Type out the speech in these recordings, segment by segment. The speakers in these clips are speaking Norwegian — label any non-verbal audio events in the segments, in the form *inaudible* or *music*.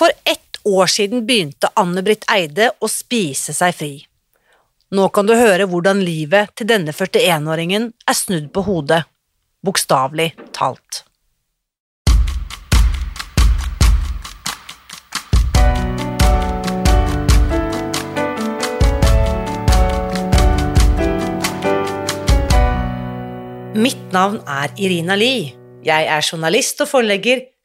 For ett år siden begynte Anne-Britt Eide å spise seg fri. Nå kan du høre hvordan livet til denne 41-åringen er snudd på hodet, bokstavelig talt. Mitt navn er Irina Lie. Jeg er journalist og forlegger,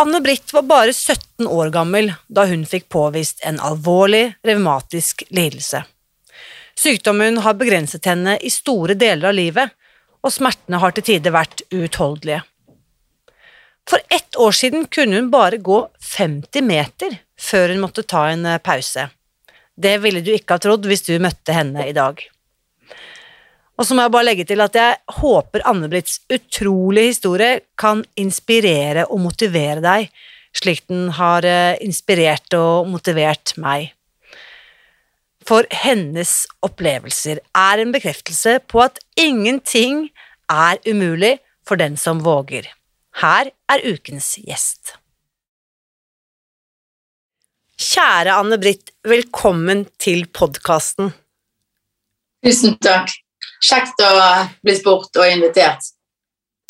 Anne-Britt var bare 17 år gammel da hun fikk påvist en alvorlig revmatisk lidelse. Sykdommen har begrenset henne i store deler av livet, og smertene har til tider vært uutholdelige. For ett år siden kunne hun bare gå 50 meter før hun måtte ta en pause. Det ville du ikke ha trodd hvis du møtte henne i dag. Og så må jeg bare legge til at jeg håper Anne-Britts utrolige historie kan inspirere og motivere deg, slik den har eh, inspirert og motivert meg. For hennes opplevelser er en bekreftelse på at ingenting er umulig for den som våger. Her er ukens gjest. Kjære Anne-Britt, velkommen til podkasten. Tusen takk. Kjekt å bli spurt og invitert.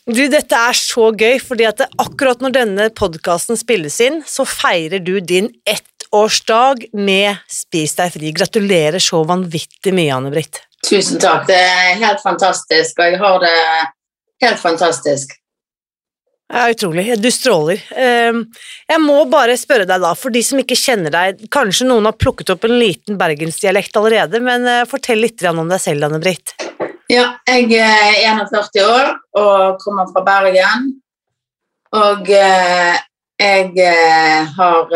Du, dette er så gøy, fordi at akkurat når denne podkasten spilles inn, så feirer du din ettårsdag med Spis deg fri. Gratulerer så vanvittig mye, Anne-Britt. Tusen takk. Det er helt fantastisk, og jeg har det helt fantastisk. Ja, utrolig. Du stråler. Ehm, jeg må bare spørre deg, da, for de som ikke kjenner deg, kanskje noen har plukket opp en liten bergensdialekt allerede, men eh, fortell litt om deg selv, Anne-Britt. Ja, jeg er 41 år og kommer fra Bergen. Og eh, jeg eh, har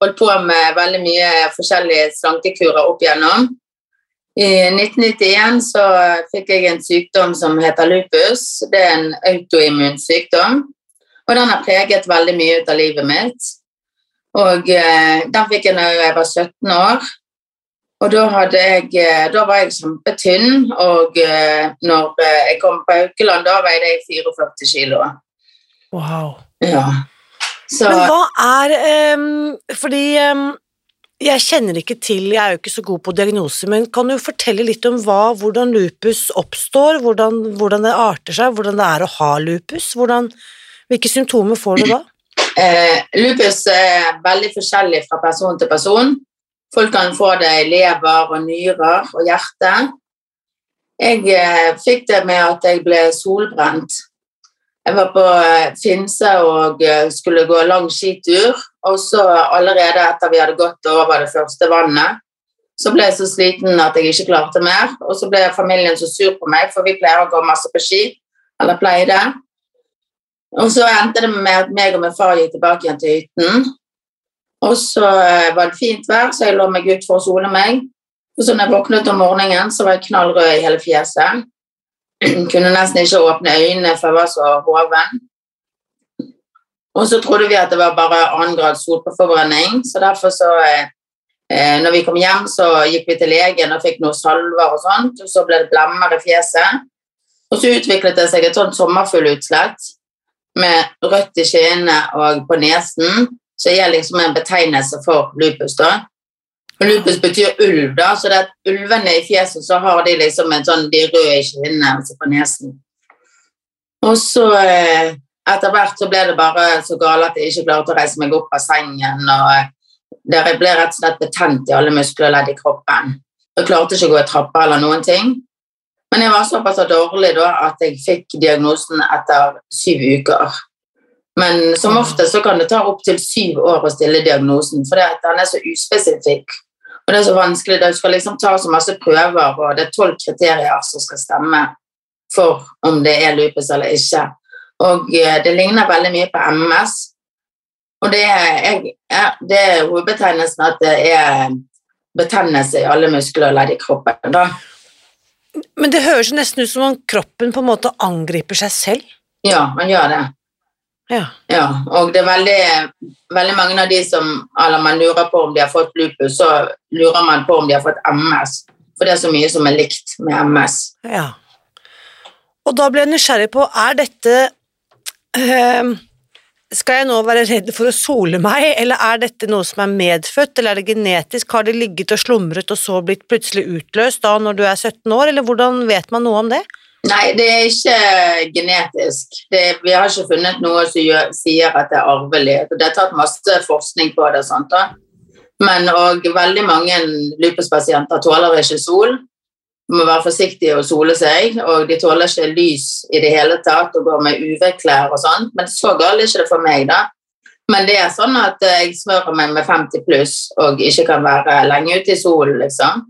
holdt på med veldig mye forskjellige slankekurer opp igjennom. I 1991 så fikk jeg en sykdom som heter lupus. Det er en autoimmun sykdom. Og den har preget veldig mye ut av livet mitt. Og eh, den fikk jeg da jeg var 17 år. Og da, jeg, eh, da var jeg kjempetynn, og eh, når eh, jeg kom på Haukeland, da veide jeg 44 kilo. Wow. Ja. Så, Men hva er um, Fordi um, jeg kjenner ikke til, jeg er jo ikke så god på diagnoser, men kan du fortelle litt om hva, hvordan lupus oppstår, hvordan, hvordan, det arter seg, hvordan det er å ha lupus? Hvordan, hvilke symptomer får du da? Eh, lupus er veldig forskjellig fra person til person. Folk kan få det i lever og nyrer og hjerte. Jeg eh, fikk det med at jeg ble solbrent. Jeg var på eh, Finse og eh, skulle gå lang skitur. Og så allerede etter vi hadde gått over det første vannet, så ble jeg så sliten at jeg ikke klarte mer. Og så ble familien så sur på meg, for vi pleier å gå masse på ski. Eller pleide. Og så endte det med at meg og min far gikk tilbake igjen til hytten. Og så eh, var det fint vær, så jeg lå meg ut for å sole meg. Og så når jeg våknet om morgenen, så var jeg knallrød i hele fjeset. *clears throat* Kunne nesten ikke åpne øynene, for jeg var så hoven. Og så trodde vi at det var bare annengrads solforforbrenning, så derfor så eh, eh, når vi kom hjem, så gikk vi til legen og fikk noen salver og sånt, og så ble det blemmer i fjeset. Og så utviklet det seg et sånt sommerfuglutslett med rødt i kinnene og på nesen, som er liksom en betegnelse for lupus. da. Lupus betyr ulv, da, så det er ulvene i fjeset så har de liksom en sånn, de røde kinnene altså på nesen. Og så etter hvert så ble det bare så galt at jeg ikke klarte å reise meg opp av sengen. og der jeg ble rett og slett betent i alle muskler ledd i kroppen. Jeg klarte ikke å gå i trapper eller noen ting. Men jeg var såpass dårlig da at jeg fikk diagnosen etter syv uker. Men som ofte så kan det ta opptil syv år å stille diagnosen, for den er så uspesifikk. Og det er så vanskelig. Du skal liksom ta så masse prøver, og det er tolv kriterier som skal stemme for om det er lupus eller ikke. Og eh, det ligner veldig mye på MS. Og det er, det er hovedbetegnelsen at det er betennelse i alle muskler og ledd i kroppen. da. Men det høres nesten ut som om kroppen på en måte angriper seg selv? Ja, man gjør det. Ja. ja. Og det er veldig, veldig mange av de som Eller man lurer på om de har fått lupus, så lurer man på om de har fått MS. For det er så mye som er likt med MS. Ja. Og da blir jeg nysgjerrig på, er dette øh, Skal jeg nå være redd for å sole meg, eller er dette noe som er medfødt, eller er det genetisk? Har det ligget og slumret og så blitt plutselig utløst da når du er 17 år, eller hvordan vet man noe om det? Nei, det er ikke genetisk. Det, vi har ikke funnet noe som gjør, sier at det er arvelig. Det er tatt masse forskning på det. Sant. Men og veldig mange lupuspasienter tåler ikke sol. De må være forsiktige å sole seg, og de tåler ikke lys i det hele tatt og går med UV-klær og sånn. Men så galt er ikke det for meg, da. Men det er sånn at jeg smører meg med 50 pluss og ikke kan være lenge ute i solen, liksom.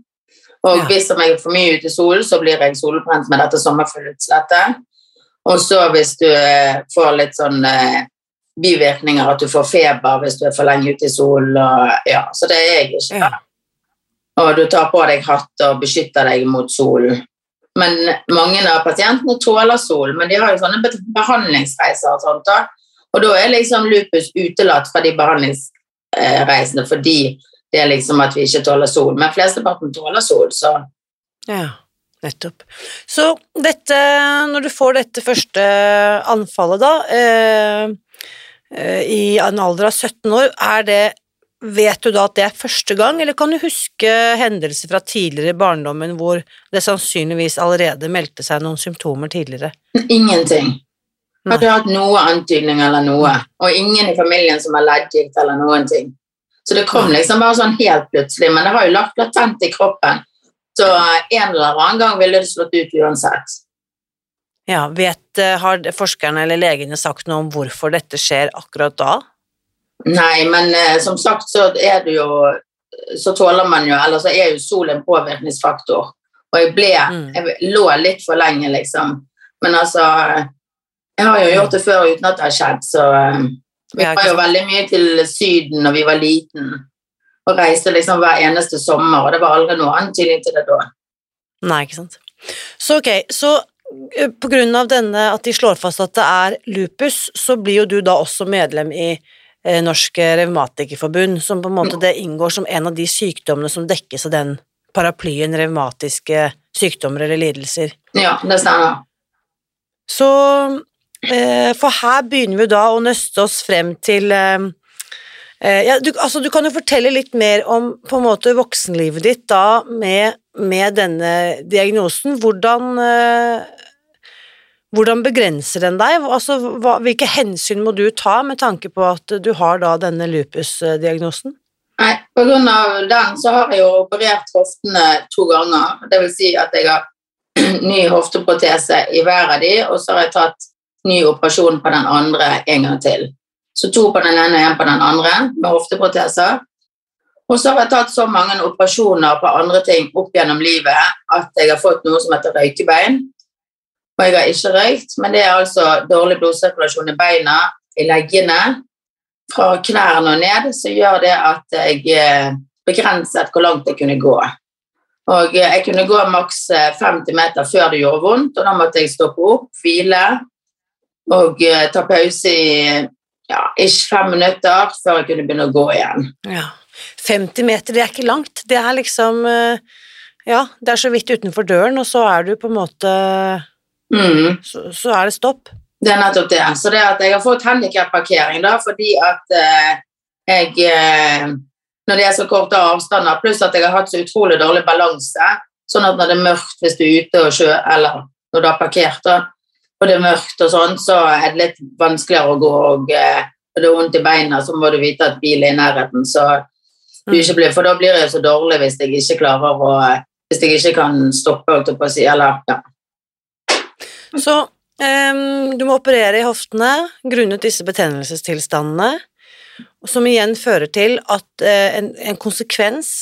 Og hvis jeg er for mye ute i solen, så blir jeg solbrent med dette sommerfuglutslettet. Og så hvis du eh, får litt sånn eh, bivirkninger, at du får feber hvis du er for lenge ute i solen. Ja, så det er jeg ikke. Ja. Og du tar på deg hatt og beskytter deg mot solen. Men mange av pasientene tåler sol, men de har jo sånne behandlingsreiser og sånt. da. Og da er liksom lupus utelatt fra de behandlingsreisene fordi det er liksom at vi ikke tåler sol. Men flesteparten tåler sol, så Ja, nettopp. Så dette, når du får dette første anfallet, da, eh, eh, i en alder av 17 år, er det Vet du da at det er første gang, eller kan du huske hendelser fra tidligere i barndommen hvor det sannsynligvis allerede meldte seg noen symptomer tidligere? Ingenting. Har du hatt noe antydning eller noe? Og ingen i familien som har leddgikt eller noen ting. Så det kom liksom bare sånn helt plutselig, men det har jo lagt latent i kroppen. Så en eller annen gang ville det slått ut uansett. Ja, vet, eh, Har forskerne eller legene sagt noe om hvorfor dette skjer akkurat da? Nei, men eh, som sagt så er det jo Så tåler man jo Eller så er jo sol en påvirkningsfaktor. Og jeg ble mm. Jeg lå litt for lenge, liksom. Men altså Jeg har jo gjort det før uten at det har skjedd, så eh, vi var jo veldig mye til Syden når vi var liten, og reiste liksom hver eneste sommer, og det var aldri noe antydning til det da. Nei, ikke sant. Så ok, så eh, på grunn av denne, at de slår fast at det er lupus, så blir jo du da også medlem i eh, Norsk Revmatikerforbund, som på en måte det inngår som en av de sykdommene som dekkes av den paraplyen revmatiske sykdommer eller lidelser. Ja, det stemmer. Så for her begynner vi da å nøste oss frem til eh, eh, ja, du, altså, du, kan jo fortelle litt mer om på en måte voksenlivet ditt da med, med denne diagnosen. Hvordan, hvordan begrenser den deg? Altså, hva, hvilke hensyn må du ta med tanke på at du har da denne lupusdiagnosen? Nei, På grunn av den så har jeg jo operert hoftene to ganger. Det vil si at jeg har *clears throat* ny hofteprotese i hver av de, og så har jeg tatt ny operasjon på den andre en gang til. Så to på den ene og én på den andre med hofteproteser. Og så har jeg tatt så mange operasjoner på andre ting opp gjennom livet at jeg har fått noe som heter røykebein. Og jeg har ikke røykt, men det er altså dårlig blodsirkulasjon i beina, i leggene. Fra knærne og ned som gjør det at jeg eh, begrenset hvor langt jeg kunne gå. Og eh, jeg kunne gå maks 50 eh, meter før det gjorde vondt, og da måtte jeg stoppe opp, hvile, og uh, ta pause i ja, ikke fem minutter før jeg kunne begynne å gå igjen. Ja. 50 meter, det er ikke langt. Det er liksom uh, Ja, det er så vidt utenfor døren, og så er du på en måte mm. så, så, er det stopp. Det er nettopp det. Så det at jeg har fått handikapparkering da, fordi at uh, jeg Når det er så korte avstander, pluss at jeg har hatt så utrolig dårlig balanse, sånn at når det er mørkt hvis du er ute og kjører, eller når du har parkert, da, og det er mørkt og sånn, så er det litt vanskeligere å gå. Og, eh, og det er vondt i beina, så må du vite at bilen er i nærheten. Så du ikke blir, for da blir jeg så dårlig hvis jeg ikke klarer å Hvis jeg ikke kan stoppe, holdt jeg på å si, eller ja. Så um, du må operere i hoftene grunnet disse betennelsestilstandene, som igjen fører til at uh, en, en konsekvens,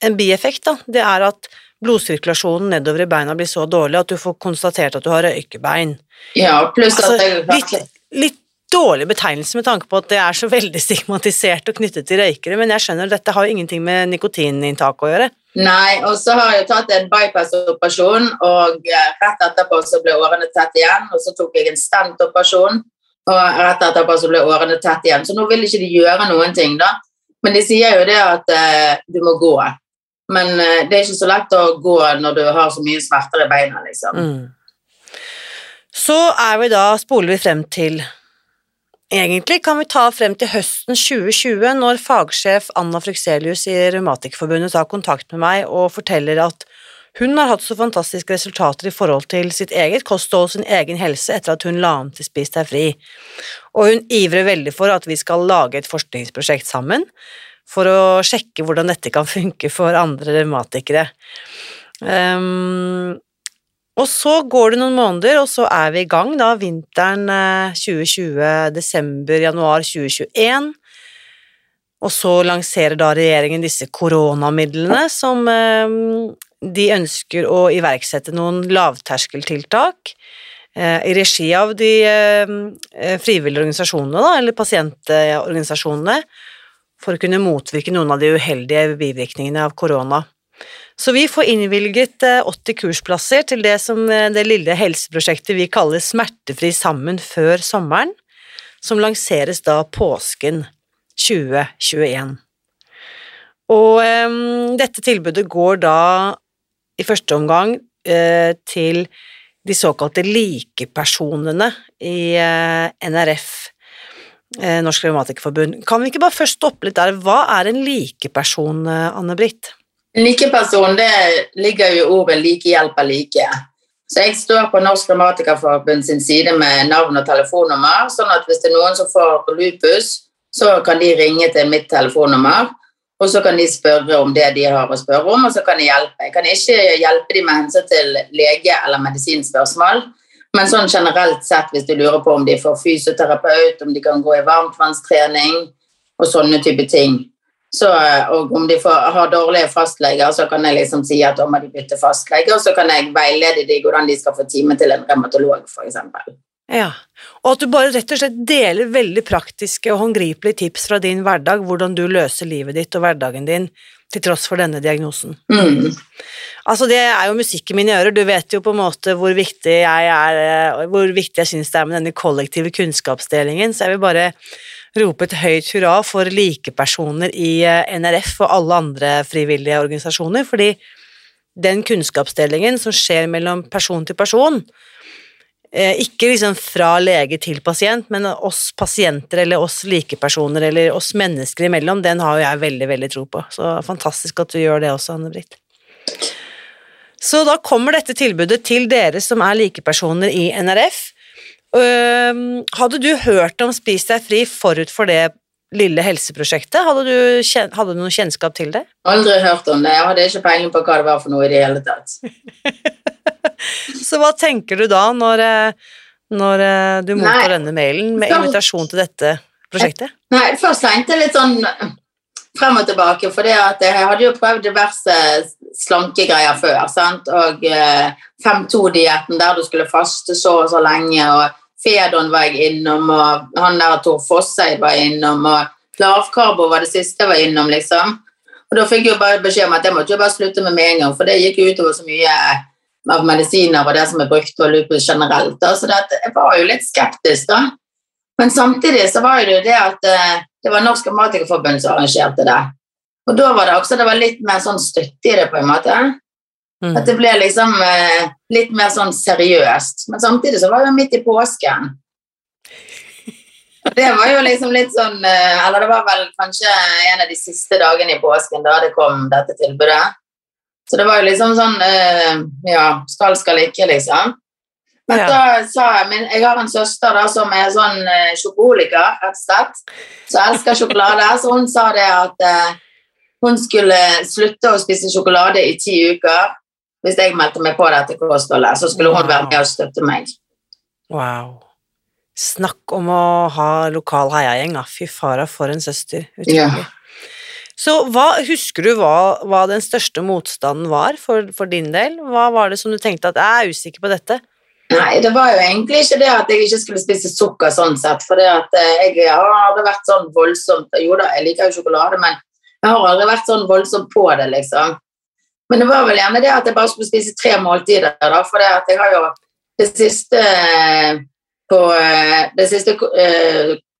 en bieffekt, da, det er at blodsirkulasjonen nedover i beina blir så dårlig at du får konstatert at du har røykebein. ja pluss Altså, at jeg litt, litt dårlig betegnelse med tanke på at det er så veldig *laughs* stigmatisert og knyttet til røykere, men jeg skjønner at dette har ingenting med nikotininntak å gjøre. Nei, og så har jeg tatt en bypass-operasjon, og eh, rett etterpå så ble årene tett igjen, og så tok jeg en stent-operasjon, og rett etterpå så ble årene tett igjen. Så nå vil ikke de gjøre noen ting, da. Men de sier jo det at eh, du må gå. Men eh, det er ikke så lett å gå når du har så mye smerter i beina, liksom. Mm. Så er vi da, spoler vi frem til Egentlig kan vi ta frem til høsten 2020, når fagsjef Anna Frykselius i Revmatikerforbundet tar kontakt med meg og forteller at hun har hatt så fantastiske resultater i forhold til sitt eget kosthold og sin egen helse etter at hun la om til Spis deg fri, og hun ivrer veldig for at vi skal lage et forskningsprosjekt sammen for å sjekke hvordan dette kan funke for andre revmatikere. Um, og så går det noen måneder, og så er vi i gang, da, vinteren eh, 2020, desember, januar 2021. Og så lanserer da regjeringen disse koronamidlene som eh, de ønsker å iverksette noen lavterskeltiltak eh, i regi av de eh, frivillige organisasjonene, da, eller pasientorganisasjonene, for å kunne motvirke noen av de uheldige bivirkningene av korona. Så vi får innvilget 80 kursplasser til det som det lille helseprosjektet vi kaller Smertefri sammen før sommeren, som lanseres da påsken 2021. Og um, dette tilbudet går da i første omgang uh, til de såkalte likepersonene i uh, NRF, Norsk Revmatikerforbund. Kan vi ikke bare først stoppe litt der? Hva er en likeperson, Anne-Britt? Likeperson, det ligger jo i ordet like hjelper like. Så jeg står på Norsk Revmatikerforbund sin side med navn og telefonnummer, sånn at hvis det er noen som får lupus, så kan de ringe til mitt telefonnummer, og så kan de spørre om det de har å spørre om, og så kan de hjelpe. Jeg kan ikke hjelpe dem med hensyn til lege- eller medisinspørsmål, men sånn generelt sett, hvis du lurer på om de får fysioterapeut, om de kan gå i varmtvannstrening og sånne type ting, så, og om de får, har dårlige fastleger, så kan jeg liksom si at da må de bytte fastlege, og så kan jeg veilede dem hvordan de skal få time til en revmatolog, f.eks. Ja, og at du bare rett og slett deler veldig praktiske og håndgripelige tips fra din hverdag, hvordan du løser livet ditt og hverdagen din til tross for denne diagnosen. Mm. Altså, det er jo musikk i mine ører, du vet jo på en måte hvor viktig jeg er, hvor viktig jeg synes det er med denne kollektive kunnskapsdelingen, så jeg vil bare rope et høyt hurra for likepersoner i eh, NRF og alle andre frivillige organisasjoner, fordi den kunnskapsdelingen som skjer mellom person til person, eh, ikke liksom fra lege til pasient, men oss pasienter eller oss likepersoner eller oss mennesker imellom, den har jo jeg veldig, veldig tro på. Så fantastisk at du gjør det også, Anne-Britt. Så da kommer dette tilbudet til dere som er likepersoner i NRF. Hadde du hørt om Spis deg fri forut for det lille helseprosjektet? Hadde du, hadde du noen kjennskap til det? Aldri hørt om det. Jeg hadde ikke peiling på hva det var for noe i det hele tatt. *laughs* *laughs* Så hva tenker du da når, når du mottar Nei, denne mailen med først- invitasjon til dette prosjektet? Nei, først tenkte jeg litt sånn frem og tilbake, for det at jeg hadde jo prøvd diverse slankegreier før, sant? og eh, 5-2-dietten der du skulle faste så og så lenge, og Fedon var jeg innom, og han der Tor Fosseid var innom, og lavkarbo var det siste jeg var innom, liksom. Og da fikk jeg jo bare beskjed om at jeg måtte jo bare slutte med med en gang, for det gikk jo utover så mye av medisiner og det som er brukt og lupus generelt. Da. Så det, jeg var jo litt skeptisk, da. Men samtidig så var det jo det at eh, det var Norsk Amatikerforbund som arrangerte det. Og da var det også det var litt mer sånn støtte i det, på en måte. Mm. At det ble liksom eh, litt mer sånn seriøst. Men samtidig så var det midt i påsken. Det var jo liksom litt sånn eh, Eller det var vel kanskje en av de siste dagene i påsken da det kom dette tilbudet. Så det var jo liksom sånn eh, Ja, skal, skal ikke, liksom. Men Ja. da sa jeg min, Jeg har en søster da som er sånn eh, sjokoliker, rett og slett. Så elsker sjokolade. Så hun sa det at eh, hun skulle slutte å spise sjokolade i ti uker. Hvis jeg meldte meg på dette kostholdet, så skulle hun være med og støtte meg. Wow. Snakk om å ha lokal heiagjeng, da. Fy fara, for en søster. Ja. Så hva, husker du hva, hva den største motstanden var for, for din del? Hva var det som du tenkte at jeg er usikker på dette? Nei, det var jo egentlig ikke det at jeg ikke skulle spise sukker sånn sett, for det at eh, jeg har aldri vært sånn voldsomt Jo da, jeg liker jo sjokolade, men jeg har aldri vært sånn voldsomt på det, liksom. Men det var vel gjerne det at jeg bare skulle spise tre måltider, da, for det at jeg har jo det siste eh, på eh, det siste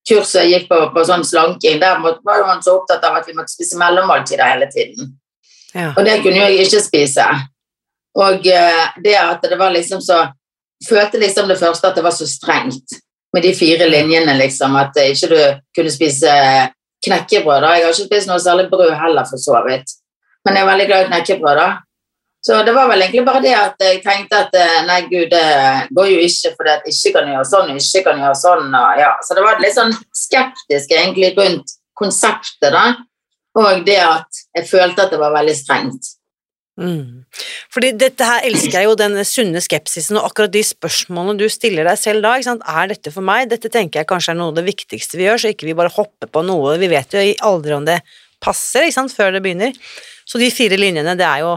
kurset jeg gikk på, på sånn slanking, der var man så opptatt av at vi måtte spise mellommåltider hele tiden. Ja. Og det kunne jo jeg ikke spise. Og eh, det at det var liksom så Følte liksom det første at det var så strengt med de fire linjene, liksom, at ikke du kunne spise knekkebrød. da. Jeg har ikke spist noe særlig brød heller, for så vidt. Men jeg er veldig glad i knekkebrød, da. Så det var vel egentlig bare det at jeg tenkte at eh, nei, gud, det går jo ikke, for det ikke kan gjøre sånn, ikke kan gjøre sånn. Og, ja. Så det var litt sånn skeptisk egentlig rundt konseptet, da. Og det at jeg følte at det var veldig strengt. Mm. Fordi dette her elsker jeg jo, den sunne skepsisen og akkurat de spørsmålene du stiller deg selv da. Er dette for meg? Dette tenker jeg kanskje er noe av det viktigste vi gjør, så ikke vi bare hopper på noe. Vi vet jo aldri om det passer før det begynner. Så de fire linjene, det er jo?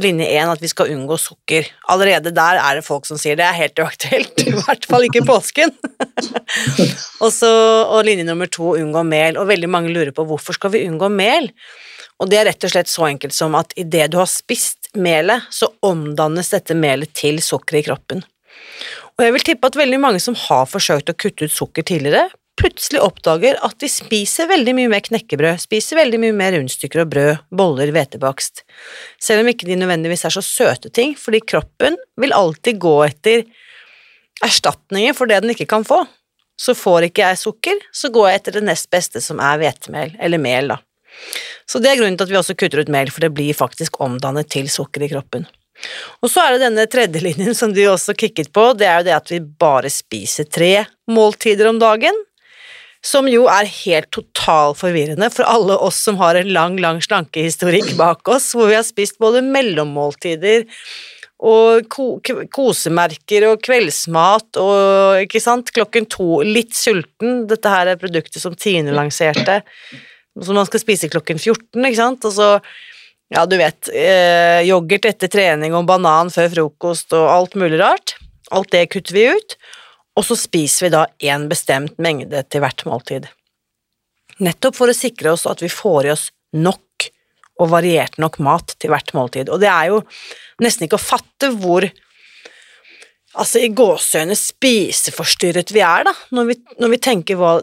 Linje én at vi skal unngå sukker. Allerede der er det folk som sier det er helt uaktuelt, *laughs* i hvert fall ikke i påsken. *laughs* og, så, og linje nummer to unngå mel, og veldig mange lurer på hvorfor skal vi unngå mel? Og det er rett og slett så enkelt som at idet du har spist melet, så omdannes dette melet til sukker i kroppen. Og jeg vil tippe at veldig mange som har forsøkt å kutte ut sukker tidligere, plutselig oppdager at de spiser veldig mye mer knekkebrød, spiser veldig mye mer rundstykker og brød, boller, hvetebakst, selv om ikke de nødvendigvis er så søte ting, fordi kroppen vil alltid gå etter erstatninger for det den ikke kan få. Så får ikke jeg sukker, så går jeg etter det nest beste, som er hvetemel, eller mel, da. Så det er grunnen til at vi også kutter ut mel, for det blir faktisk omdannet til sukker i kroppen. Og så er det denne tredjelinjen som du også kikket på, det er jo det at vi bare spiser tre måltider om dagen, som jo er helt totalt forvirrende for alle oss som har en lang, lang slankehistorikk bak oss, hvor vi har spist både mellommåltider og ko kosemerker og kveldsmat og ikke sant, klokken to, litt sulten, dette her er produktet som Tine lanserte, som man skal spise klokken 14, ikke sant, og så ja, du vet, eh, yoghurt etter trening og banan før frokost og alt mulig rart. Alt det kutter vi ut, og så spiser vi da en bestemt mengde til hvert måltid. Nettopp for å sikre oss at vi får i oss nok og variert nok mat til hvert måltid. Og det er jo nesten ikke å fatte hvor altså i gåseøyne spiseforstyrret vi er, da, når vi, når vi tenker hva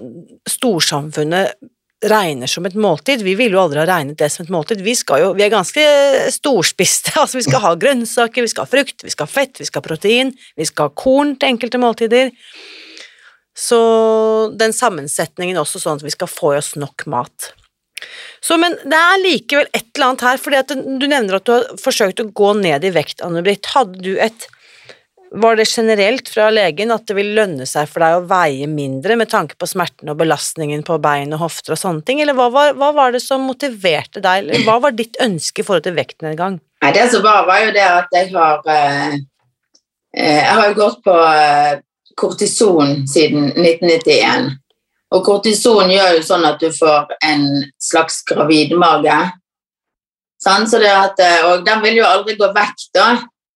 storsamfunnet regner som et måltid. Vi ville jo aldri ha regnet det som et måltid. Vi, jo, vi er ganske storspiste. *laughs* altså Vi skal ha grønnsaker, vi skal ha frukt, vi skal ha fett, vi skal ha protein, vi skal ha korn til enkelte måltider. Så den sammensetningen også sånn at vi skal få i oss nok mat. Så, men det er likevel et eller annet her, fordi du nevner at du har forsøkt å gå ned i vekt, Anne-Britt. Hadde du et var det generelt fra legen at det vil lønne seg for deg å veie mindre med tanke på smerten og belastningen på bein og hofter og sånne ting, eller hva var, hva var det som motiverte deg, eller hva var ditt ønske i forhold til vektnedgang? Nei, det som var, var jo det at jeg har eh, eh, Jeg har jo gått på eh, kortison siden 1991. Og kortison gjør jo sånn at du får en slags gravidmage. Sånn, Så det at, eh, og den vil jo aldri gå vekk, da.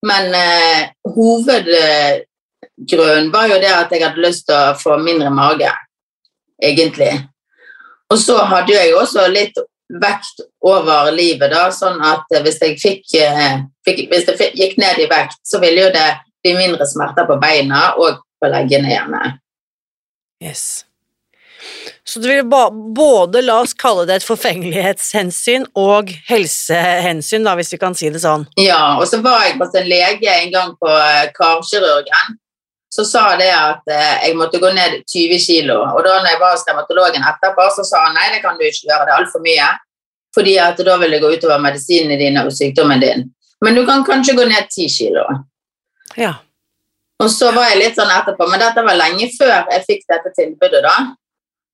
Men eh, hovedgrunnen var jo det at jeg hadde lyst til å få mindre mage, egentlig. Og så hadde jeg jo også litt vekt over livet, da, sånn at hvis jeg fikk, eh, fikk Hvis det gikk ned i vekt, så ville jo det bli mindre smerter på beina og på leggene gjerne. Yes. Så du vil både, la oss kalle det et forfengelighetshensyn og helsehensyn, da, hvis vi kan si det sånn. Ja, og så var jeg hos en lege en gang på eh, karkirurgen. Så sa det at eh, jeg måtte gå ned 20 kilo. Og da når jeg var hos dermatologen etterpå, så sa han nei, det kan du ikke gjøre, det er altfor mye. Fordi at da vil det gå utover medisinene dine og sykdommen din. Men du kan kanskje gå ned 10 kilo. Ja. Og så var jeg litt sånn etterpå, men dette var lenge før jeg fikk dette tilbudet, da.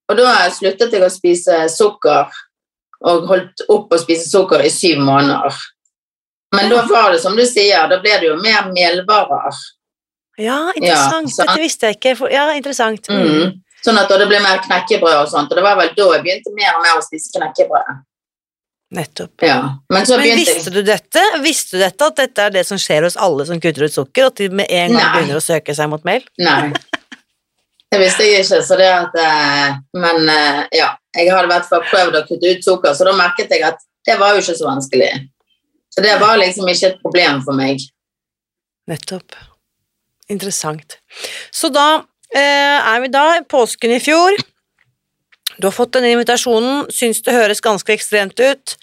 Og da sluttet jeg å spise sukker og holdt opp å spise sukker i syv måneder. Men da var det som du sier, da ble det jo mer melvarer. Ja, interessant. Ja. Dette visste jeg ikke. Ja, interessant. Mm. Sånn at det ble mer knekkebrød og sånt, og det var vel da jeg begynte mer og mer å spise knekkebrød. Nettopp. Ja. Men Men visste du dette? Visste du dette, at dette er det som skjer hos alle som kutter ut sukker, at de med en gang Nei. begynner å søke seg mot mel? Nei. Det visste jeg ikke, så det at eh, Men eh, ja, jeg hadde i hvert fall prøvd å kutte ut sukker, så da merket jeg at det var jo ikke så vanskelig. Så det var liksom ikke et problem for meg. Nettopp. Interessant. Så da eh, er vi da påsken i fjor. Du har fått denne invitasjonen, syns det høres ganske ekstremt ut.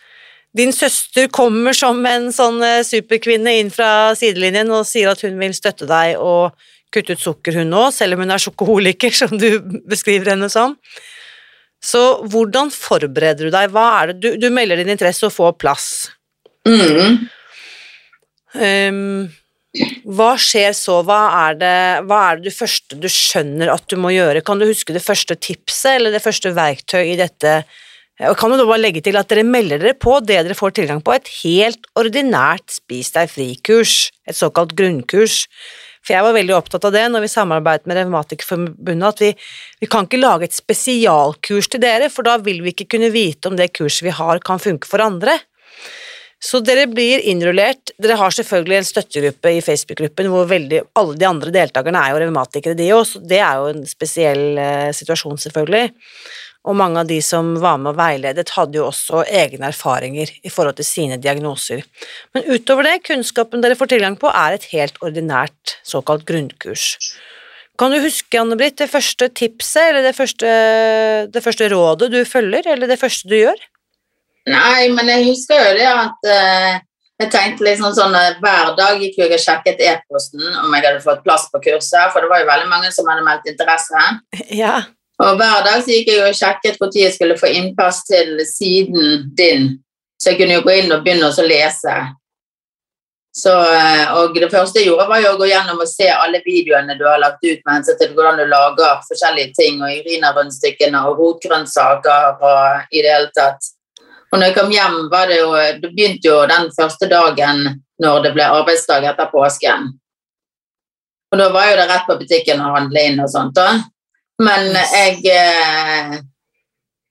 Din søster kommer som en sånn superkvinne inn fra sidelinjen og sier at hun vil støtte deg og kutte ut sukker, hun òg, selv om hun er sjokoholiker, *laughs* som du beskriver henne som. Så hvordan forbereder du deg? Hva er det du, du melder din interesse og får plass. Mm. Um, hva skjer så? Hva er, det, hva er det du første du skjønner at du må gjøre? Kan du huske det første tipset eller det første verktøy i dette? Og kan du da bare legge til at dere melder dere på det dere får tilgang på, et helt ordinært Spis deg fri-kurs, et såkalt grunnkurs. For jeg var veldig opptatt av det når vi samarbeidet med Revmatikerforbundet, at vi, vi kan ikke lage et spesialkurs til dere, for da vil vi ikke kunne vite om det kurset vi har kan funke for andre. Så dere blir innrullert. Dere har selvfølgelig en støttegruppe i Facebook-gruppen hvor veldig, alle de andre deltakerne er jo revmatikere, de òg, så det er jo en spesiell eh, situasjon, selvfølgelig. Og mange av de som var med og veiledet, hadde jo også egne erfaringer i forhold til sine diagnoser. Men utover det, kunnskapen dere får tilgang på, er et helt ordinært såkalt grunnkurs. Kan du huske, Anne-Britt, det første tipset, eller det første, det første rådet du følger, eller det første du gjør? Nei, men jeg husker jo det at uh, jeg tenkte liksom sånn uh, Hver dag gikk jeg og sjekket e-posten om jeg hadde fått plass på kurset, for det var jo veldig mange som hadde meldt interesse. Ja, Og hver dag så gikk jeg og sjekket når jeg skulle få innpass til siden din, så jeg kunne jo gå inn og begynne å lese. Så, eh, og det første jeg gjorde, var jo å gå gjennom og se alle videoene du har lagt ut med hensyn til hvordan du lager forskjellige ting, og Irina-rundstykkene og rotgrønnsaker og i det hele tatt. Og når jeg kom hjem, var det jo Det begynte jo den første dagen når det ble arbeidsdag etter påsken. Og da var jo det rett på butikken å handle inn og sånt. da. Men jeg eh,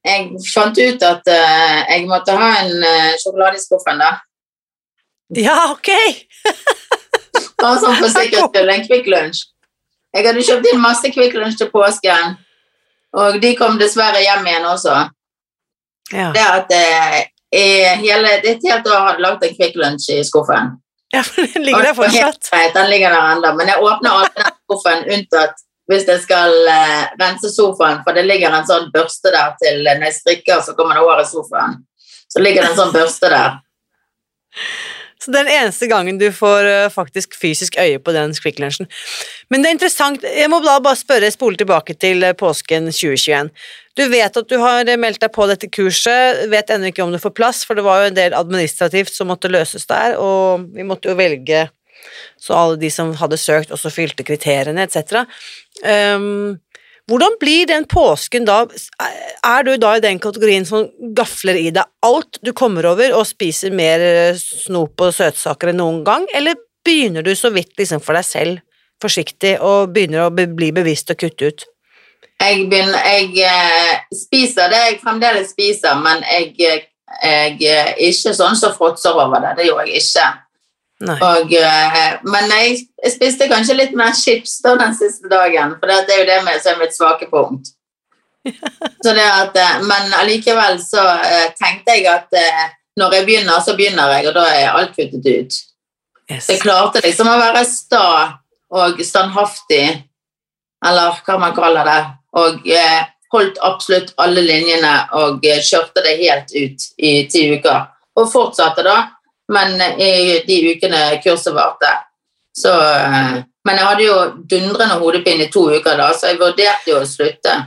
Jeg fant ut at eh, jeg måtte ha en eh, sjokolade i skuffen, da. ja ok! *laughs* Bare sånn for sikkerhets skyld, en Kvikk Lunsj. Jeg hadde kjøpt inn masse Kvikk Lunsj til påsken, og de kom dessverre hjem igjen også. Ja, Det at eh, hele, det et helt år hadde lagt en Kvikk Lunsj i skuffen. ja for den ligger der fortsatt. Den ligger der ennå, men jeg åpner alltid den skuffen unntatt hvis jeg skal eh, rense sofaen, for det ligger en sånn børste der til når jeg strikker, så kommer det over i sofaen. Så ligger det en sånn børste der. *laughs* Så den eneste gangen du får uh, faktisk fysisk øye på den Quick Lunchen. Men det er interessant, jeg må da bare spørre, spole tilbake til eh, påsken 2021. Du vet at du har eh, meldt deg på dette kurset, vet ennå ikke om du får plass, for det var jo en del administrativt som måtte løses der, og vi måtte jo velge så alle de som hadde søkt, også fylte kriteriene, etc. Um, hvordan blir den påsken da? Er du da i den kategorien som gafler i deg alt du kommer over, og spiser mer eh, snop og søtsaker enn noen gang, eller begynner du så vidt liksom for deg selv, forsiktig, og begynner å bli bevisst og kutte ut? Jeg, begynner, jeg eh, spiser det jeg fremdeles spiser, men jeg, eh, jeg er ikke sånn som fråtser over det. Det gjorde jeg ikke. Og, eh, men jeg, jeg spiste kanskje litt mer chips da den siste dagen, for det er jo det med, som er mitt svake punkt. *laughs* Så det at, eh, men allikevel så eh, tenkte jeg at når jeg begynner, så begynner jeg, og da er alt kuttet ut. Yes. Jeg klarte liksom å være sta og standhaftig, eller hva man kaller det, og eh, holdt absolutt alle linjene og kjørte det helt ut i ti uker. Og fortsatte da, men i de ukene kurset varte. Så, eh, men jeg hadde jo dundrende hodepine i to uker da, så jeg vurderte jo å slutte.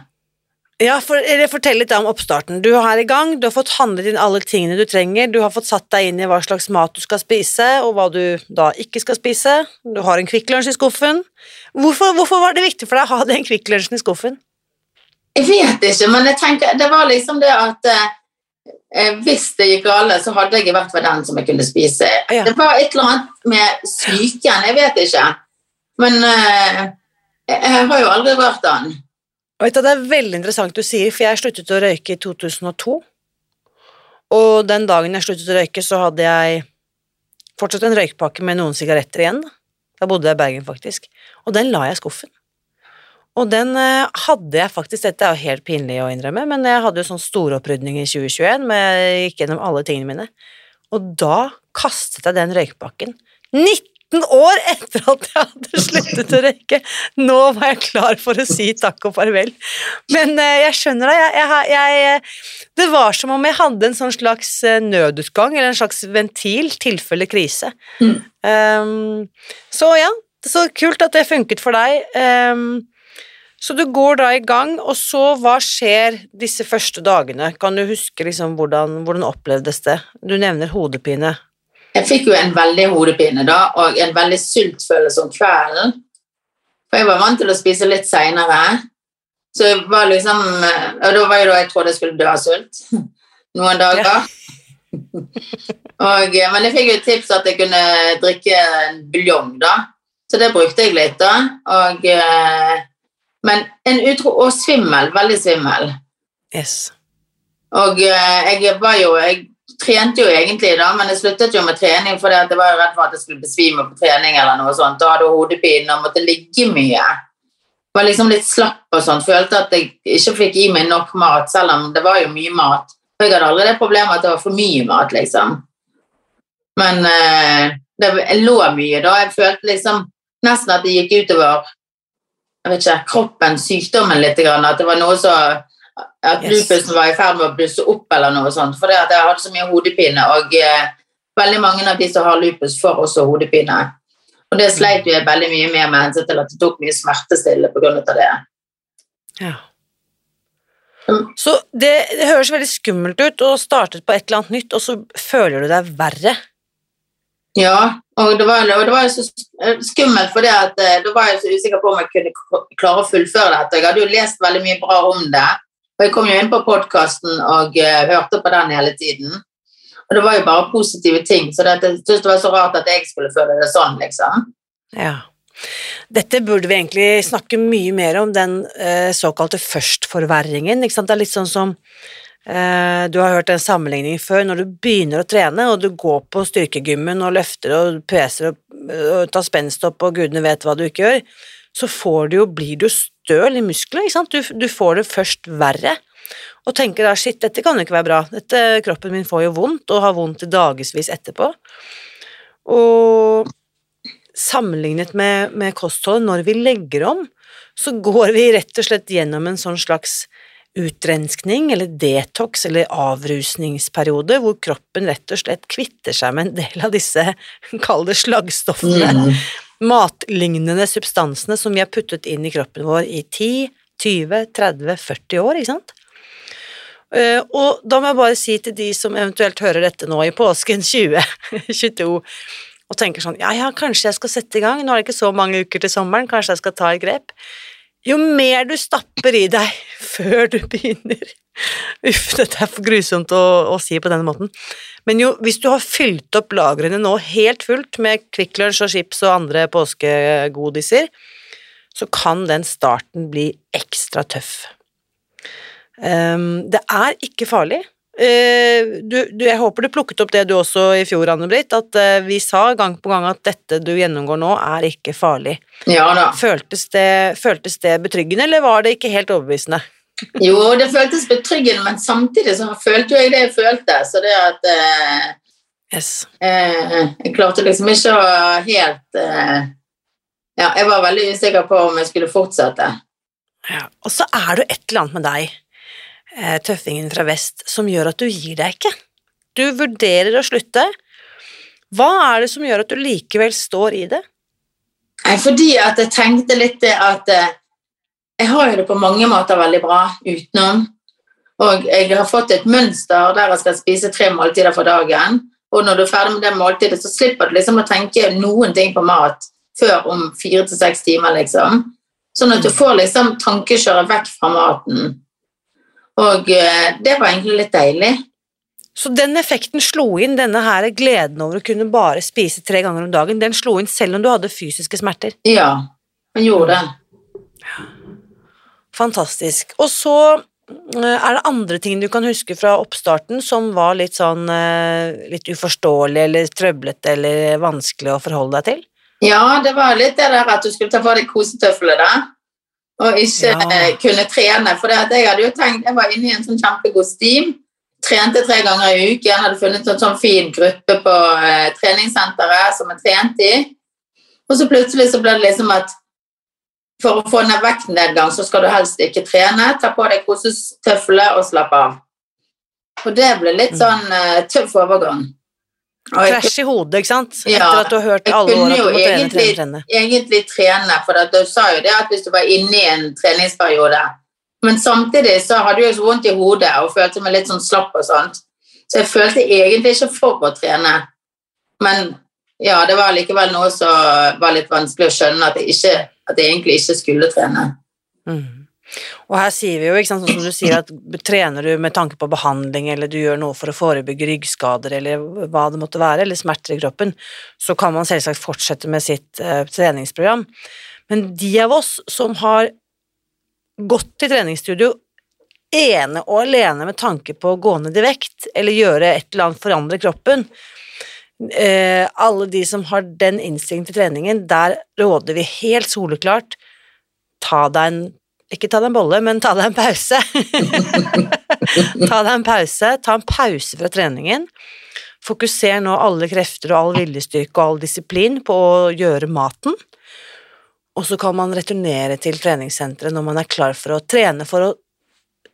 Ja, for, Fortell litt om oppstarten. Du er i gang, du har fått handlet inn alle tingene du trenger, du har fått satt deg inn i hva slags mat du skal spise, og hva du da ikke skal spise. Du har en Kvikk Lunsj i skuffen. Hvorfor, hvorfor var det viktig for deg å ha den Kvikk Lunsjen i skuffen? Jeg vet ikke, men jeg tenker, det var liksom det at eh, hvis det gikk galt, så hadde jeg i hvert fall den som jeg kunne spise. Ja. Det var et eller annet med psyken, jeg vet ikke. Men eh, jeg har jo aldri rørt den. Vet du, Det er veldig interessant du sier, for jeg sluttet å røyke i 2002. Og den dagen jeg sluttet å røyke, så hadde jeg fortsatt en røykpakke med noen sigaretter igjen. Da bodde jeg i Bergen, faktisk. Og den la jeg i skuffen. Og den eh, hadde jeg faktisk, dette er jo helt pinlig å innrømme, men jeg hadde jo sånn storopprydning i 2021, men jeg gikk gjennom alle tingene mine. Og da kastet jeg den røykpakken. 19 år etter at jeg hadde *laughs* sluttet å røyke! Nå var jeg klar for å si takk og farvel. Men eh, jeg skjønner deg, jeg, jeg, jeg, Det var som om jeg hadde en sånn slags eh, nødutgang, eller en slags ventil, tilfelle krise. Mm. Um, så ja, så kult at det funket for deg. Um, så du går da i gang, og så hva skjer disse første dagene? Kan du huske liksom hvordan, hvordan opplevdes det? Du nevner hodepine. Jeg fikk jo en veldig hodepine da, og en veldig sultfølelse om kvelden. For jeg var vant til å spise litt seinere. Så jeg var liksom Og da var jo da jeg trodde jeg skulle dø av sult *laughs* noen dager. *laughs* og, men jeg fikk jo et tips at jeg kunne drikke en buljong, da. Så det brukte jeg litt, da. Og, men en utro Og svimmel. Veldig svimmel. Yes. Og eh, jeg var jo Jeg trente jo egentlig, da, men jeg sluttet jo med trening fordi jeg var jo redd for at jeg skulle besvime på trening eller noe sånt. Da hadde hodepine og måtte ligge mye. Var liksom litt slapp og sånn. Følte at jeg ikke fikk i meg nok mat, selv om det var jo mye mat. For jeg hadde aldri det problemet at det var for mye mat, liksom. Men eh, det, jeg lå mye da. Jeg følte liksom nesten at det gikk utover jeg vet ikke, kroppen, sykdommen litt. At det var noe så at lupusen var i ferd med å blusse opp eller noe sånt. For jeg hadde så mye hodepine, og eh, veldig mange av de som har lupus, får også hodepine. Og det sleit vi jeg veldig mye med med hensyn til at det tok mye smertestille av det. Ja. Mm. Så det, det høres veldig skummelt ut, å starte på et eller annet nytt, og så føler du deg verre. Ja, og det var, det var jo så skummelt, for eh, da var jeg så usikker på om jeg kunne klare å fullføre dette. Jeg hadde jo lest veldig mye bra om det, og jeg kom jo inn på podkasten og uh, hørte på den hele tiden. Og det var jo bare positive ting, så det, jeg syntes det var så rart at jeg skulle føle det sånn, liksom. Ja. Dette burde vi egentlig snakke mye mer om, den eh, såkalte førstforverringen. Ikke sant? Det er litt sånn som eh, Du har hørt en sammenligning før. Når du begynner å trene, og du går på styrkegymmen og løfter og peser og, og tar spenstopp og gudene vet hva du ikke gjør, så får du jo, blir du støl i musklene. Ikke sant? Du, du får det først verre. Og tenker da shit, dette kan jo ikke være bra. Dette, kroppen min får jo vondt, og har vondt i dagevis etterpå. Og sammenlignet med, med kostholdet, når vi legger om, så går vi rett og slett gjennom en sånn slags utrenskning eller detox eller avrusningsperiode hvor kroppen rett og slett kvitter seg med en del av disse, *laughs* kall det slaggstoffene, Mm. matlignende substansene som vi har puttet inn i kroppen vår i 10, 20, 30, 40 år, ikke sant? Eh, og da må jeg bare si til de som eventuelt hører dette nå i påsken *laughs* 2022, og tenker sånn, ja, ja, kanskje jeg skal sette i gang, nå er det ikke så mange uker til sommeren, kanskje jeg skal ta et grep. Jo mer du stapper i deg *laughs* før du begynner Uff, dette er for grusomt å, å si på denne måten. Men jo, hvis du har fylt opp lagrene nå helt fullt med Kvikk Lunsj og chips og andre påskegodiser, så kan den starten bli ekstra tøff. Um, det er ikke farlig. Eh, du, du, jeg håper du plukket opp det du også i fjor, Anne-Britt, at eh, vi sa gang på gang at dette du gjennomgår nå, er ikke farlig. Ja da. Føltes det, føltes det betryggende, eller var det ikke helt overbevisende? *laughs* Jo, det føltes betryggende, men samtidig så følte jo jeg det jeg følte. Så det at eh, Yes. eh, Jeg klarte liksom ikke å helt eh, Ja, jeg var veldig usikker på om jeg skulle fortsette. Ja. Og så er det et eller annet med deg, tøffingen fra vest, som gjør at du gir deg ikke. Du vurderer å slutte. Hva er det som gjør at du likevel står i det? Fordi at jeg tenkte litt det at eh, jeg har jo det på mange måter veldig bra utenom. Og jeg har fått et mønster der jeg skal spise tre måltider for dagen. Og når du er ferdig med det måltidet, så slipper du liksom å tenke noen ting på mat før om fire til seks timer, liksom. Sånn at du får liksom tankekjøret vekk fra maten. Og eh, det var egentlig litt deilig. Så den effekten slo inn, denne her gleden over å kunne bare spise tre ganger om dagen, den slo inn selv om du hadde fysiske smerter. Ja, den gjorde det. Fantastisk. Og så eh, er det andre ting du kan huske fra oppstarten som var litt sånn eh, litt uforståelig eller trøblete eller vanskelig å forholde deg til? Ja, det var litt det der at du skulle ta på deg kosetøflene og ikke Ja. eh, kunne trene. For jeg hadde jo tenkt, jeg var inne i en sånn kjempegod steam, trente tre ganger i uken, hadde funnet en sånn fin gruppe på eh, treningssenteret som jeg trente i. Og så plutselig så ble det liksom at for å få ned vektnedgang, så skal du helst ikke trene. Ta på deg kosetøfler og slapp av. Og det ble litt Mm. sånn eh, tøff overgang. Krasj i hodet, ikke sant? Ja, Etter at du har hørt alle år at du må trene, trene, egentlig- trene. egentlig trene, for du sa jo det at hvis du var inne i en treningsperiode Men samtidig så hadde jeg så vondt i hodet og følte meg litt sånn slapp og sånt. Så jeg følte egentlig ikke for å trene. Men ja, det var likevel noe som var litt vanskelig å skjønne at jeg, ikke, at jeg egentlig ikke skulle trene. Mm. Og her sier vi jo, ikke sant, sånn som du sier, at trener du med tanke på behandling, eller du gjør noe for å forebygge ryggskader, eller hva det måtte være, eller smerter i kroppen, så kan man selvsagt fortsette med sitt eh, treningsprogram. Men de av oss som har gått til treningsstudio ene og alene med tanke på å gå ned i vekt, eller gjøre et eller annet forandre kroppen, eh, alle de som har den innstillingen til treningen, der råder vi helt soleklart ta deg en ikke ta deg en bolle, men ta deg en pause. *laughs* ta deg en pause, ta en pause fra treningen. Fokuser nå alle krefter og all viljestyrke og all disiplin på å gjøre maten. Og så kan man returnere til treningssenteret når man er klar for å trene for å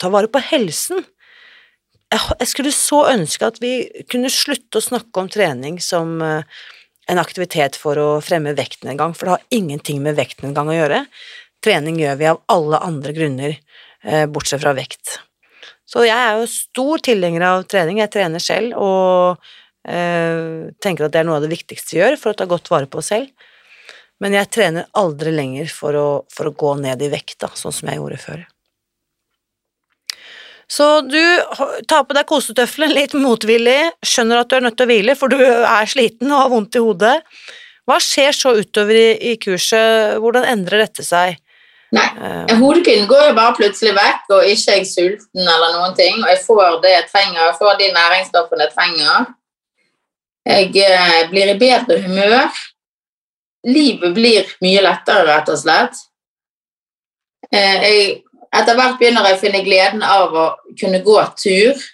ta vare på helsen. Jeg skulle så ønske at vi kunne slutte å snakke om trening som eh, en aktivitet for å fremme vektnedgang, for det har ingenting med vektnedgang å gjøre. Trening gjør vi av alle andre grunner, eh, bortsett fra vekt. Så jeg er jo stor tilhenger av trening, jeg trener selv og eh, tenker at det er noe av det viktigste vi gjør for å ta godt vare på oss selv. Men jeg trener aldri lenger for å, for å gå ned i vekt, da, sånn som jeg gjorde før. Så du tar på deg kosetøflene litt motvillig, skjønner at du er nødt til å hvile, for du er sliten og har vondt i hodet. Hva skjer så utover i, i kurset, hvordan endrer dette seg? Nei, Eh, Hodepinen går jo bare plutselig vekk, og ikke er jeg sulten eller noen ting. Og jeg får det jeg trenger, jeg får de næringsstoffene jeg trenger. Jeg eh, blir i bedre humør. Livet blir mye lettere, rett og slett. Eh, jeg, etter hvert begynner jeg å finne gleden av å kunne gå tur.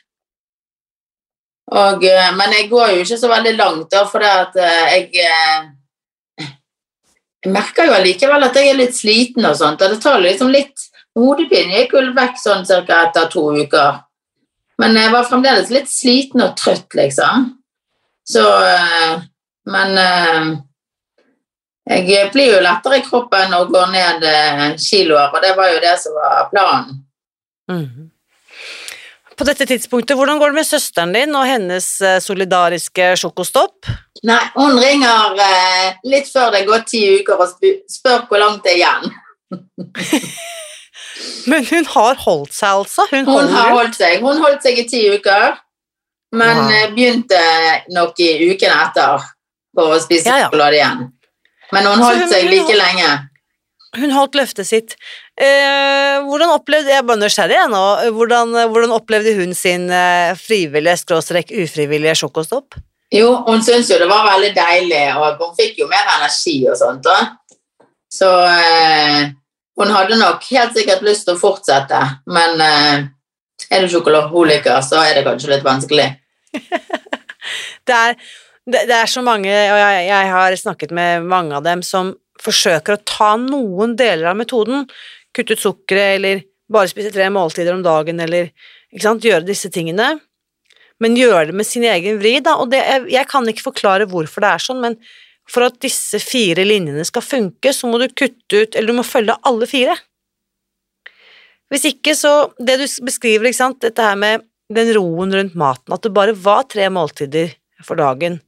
Og, men jeg går jo ikke så veldig langt, da, for det at jeg jeg merker jo allikevel at jeg er litt sliten og sånt, og det tar liksom litt Hodepinen gikk vel vekk sånn cirka etter to uker. Men jeg var fremdeles litt sliten og trøtt, liksom. Så eh, Men eh, jeg blir jo lettere i kroppen og går ned eh, kiloer, og det var jo det som var planen. mhm. På dette tidspunktet, hvordan går det med søsteren din og hennes eh, solidariske sjokostopp? Nei, hun ringer eh, litt før det er gått ti uker og spør hvor langt det er igjen. *laughs* Men hun har holdt seg, altså? Hun, Hun har holdt seg. Hun holdt seg i ti uker, men Wow. eh, begynte nok i uken etter på å spise Ja, ja. sjokolade igjen. Men hun holdt hun- seg hun- like lenge. Hun holdt løftet sitt. Eh, hvordan opplevde jeg bare nysgjerrig nå, hvordan, hvordan opplevde hun sin eh, frivillige, skråstrek ufrivillige sjokostopp? Jo, hun syntes jo det var veldig deilig, og hun fikk jo mer energi og sånt. Da. Så eh, hun hadde nok helt sikkert lyst til å fortsette, men eh, er du sjokoladeholiker, så er det kanskje litt vanskelig. *laughs* Det er, det, det er så mange, og jeg, jeg har snakket med mange av dem, som forsøker å ta noen deler av metoden, kutte ut sukkeret, eller bare spise tre måltider om dagen, eller ikke sant, gjøre disse tingene, men gjøre det med sin egen vri, da, og det, jeg, jeg kan ikke forklare hvorfor det er sånn, men for at disse fire linjene skal funke, så må du kutte ut, eller du må følge alle fire. Hvis ikke, så Det du beskriver, ikke sant, dette her med den roen rundt maten, at det bare var tre måltider for dagen,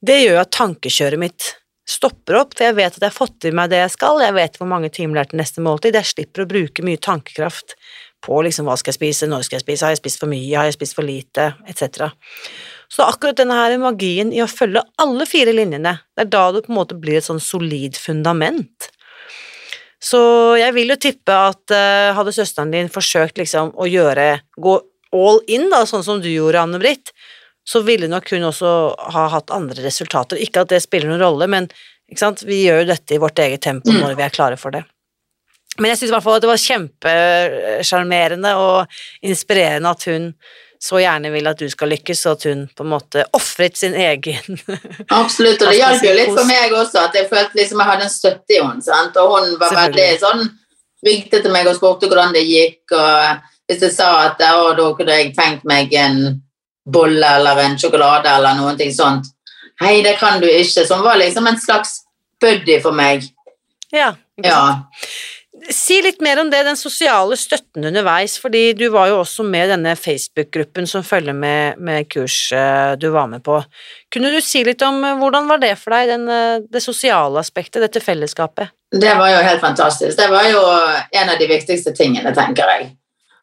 det gjør at tankekjøret mitt stopper opp, for jeg vet at jeg har fått i meg det jeg skal, jeg vet hvor mange timer det er til neste måltid, jeg slipper å bruke mye tankekraft på liksom hva skal jeg spise, når skal jeg spise, har jeg spist for mye, har jeg spist for lite, etc. Så akkurat denne her magien i å følge alle fire linjene, det er da det på en måte blir et sånn solid fundament. Så jeg vil jo tippe at uh, hadde søsteren din forsøkt liksom å gjøre, gå all in, da, sånn som du gjorde, Anne-Britt, så ville nok hun også ha hatt andre resultater. Ikke at det spiller noen rolle, men vi gjør jo dette i vårt eget tempo mm. når vi er klare for det. Men jeg syns i hvert fall at det var kjempesjarmerende og inspirerende at hun så gjerne vil at du skal lykkes, og at hun på en måte ofret sin egen *laughs* Absolutt, og det hjalp jo litt for meg også, at jeg følte liksom jeg hadde en støtte i henne, og hun var veldig sånn ringte til meg og spurte hvordan det gikk, og hvis jeg sa at da kunne jeg tenkt meg en bolle eller en sjokolade eller noen ting sånt Hei, det kan du ikke. Som var liksom en slags buddy for meg. Ja. ja. Si litt mer om det, den sosiale støtten underveis, fordi du var jo også med i denne Facebook-gruppen som følger med, med kurset du var med på. Kunne du si litt om eh, hvordan var det for deg, den, eh, det sosiale aspektet, dette fellesskapet? Det var jo helt fantastisk. Det var jo en av de viktigste tingene, tenker jeg.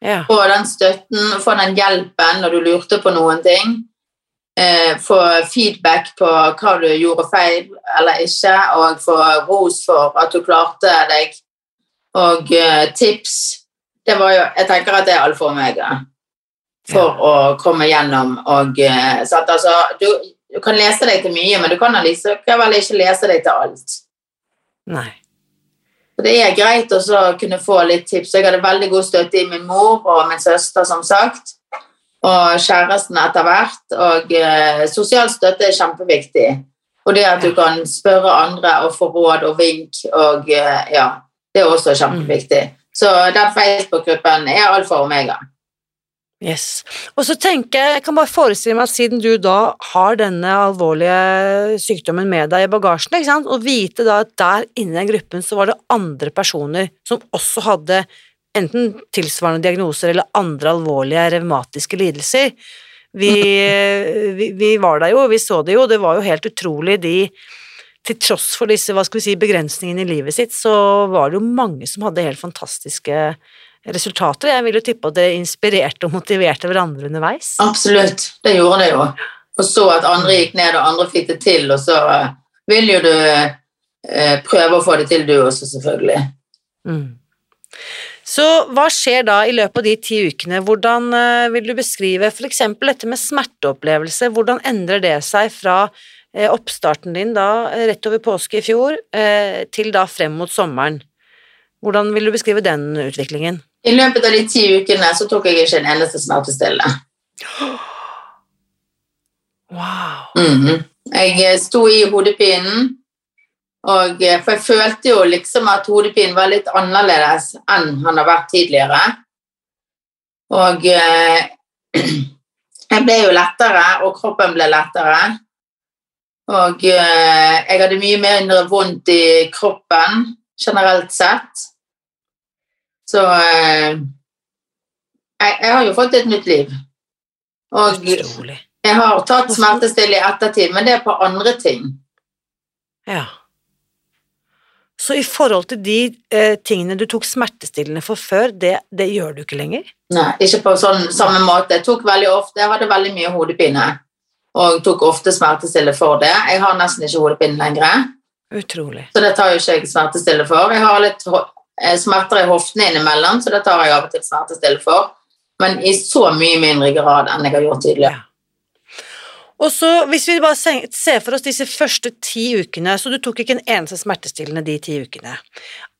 Ja. Få den støtten, få den hjelpen når du lurte på noen ting. Eh, få feedback på hva du gjorde feil eller ikke, og få ros for at du klarte deg og eh, tips det var jo, Jeg tenker at det er alfa og omega for ja. å komme gjennom og uh, at, altså, du, du, kan lese deg til mye, men du kan likevel ikke lese deg til alt. Nei. Det er greit å kunne få litt tips. Jeg hadde veldig god støtte i min mor og min søster, som sagt. Og kjæresten etter hvert. Og eh, sosial støtte er kjempeviktig. Og det at du kan spørre andre og få råd og vink og eh, ja, det er også kjempeviktig. Så den Facebook-gruppen er alfa og omega. Yes. Og så tenker jeg, jeg kan bare forestille meg at siden du da har denne alvorlige sykdommen med deg i bagasjen, ikke sant, og vite da at der inne i den gruppen så var det andre personer som også hadde enten tilsvarende diagnoser eller andre alvorlige revmatiske lidelser. Vi, *laughs* vi, vi var der jo, vi så det jo, det var jo helt utrolig de til tross for disse hva skal vi si, begrensningene i livet sitt, så var det jo mange som hadde helt fantastiske resultater. Jeg vil jo tippe at det inspirerte og motiverte hverandre underveis. Absolutt, det gjorde det jo. Og så at andre gikk ned, og andre fikk det til, og så eh, vil jo du eh, prøve å få det til, du også, selvfølgelig. Mm. Så hva skjer da i løpet av de ti ukene? Hvordan eh, vil du beskrive f.eks. dette med smerteopplevelse? Hvordan endrer det seg fra oppstarten din da rett over påske i fjor til da frem mot sommeren. Hvordan vil du beskrive den utviklingen? I løpet av de ti ukene så tok jeg ikke en eneste smertestillende. Wow. Mm -hmm. Jeg sto i hodepinen, og, for jeg følte jo liksom at hodepinen var litt annerledes enn han har vært tidligere. Og *clears throat* jeg ble jo lettere, og kroppen ble lettere. Og eh, jeg hadde mye mindre vondt i kroppen generelt sett. Så eh, jeg, jeg, har jo fått et nytt liv. Og Utrolig. jeg har tatt smertestillende i ettertid, men det er på andre ting. Ja. Så i forhold til de eh, tingene du tok smertestillende for før, det, det, gjør du ikke lenger? Nei, ikke på sånn samme måte. Jeg tok veldig ofte, jeg hadde veldig mye hodepine og tok ofte smertestillende for det. Jeg har nesten ikke hodepine lenger. Utrolig. Så det tar jo ikke jeg smertestillende for. Jeg har litt smerter i hoftene innimellom, så det tar jeg av og til smertestillende for. Men i så mye mindre grad enn jeg har gjort tidligere. Og så, Hvis vi bare ser for oss disse første ti ukene, så du tok ikke en eneste smertestillende de ti ukene.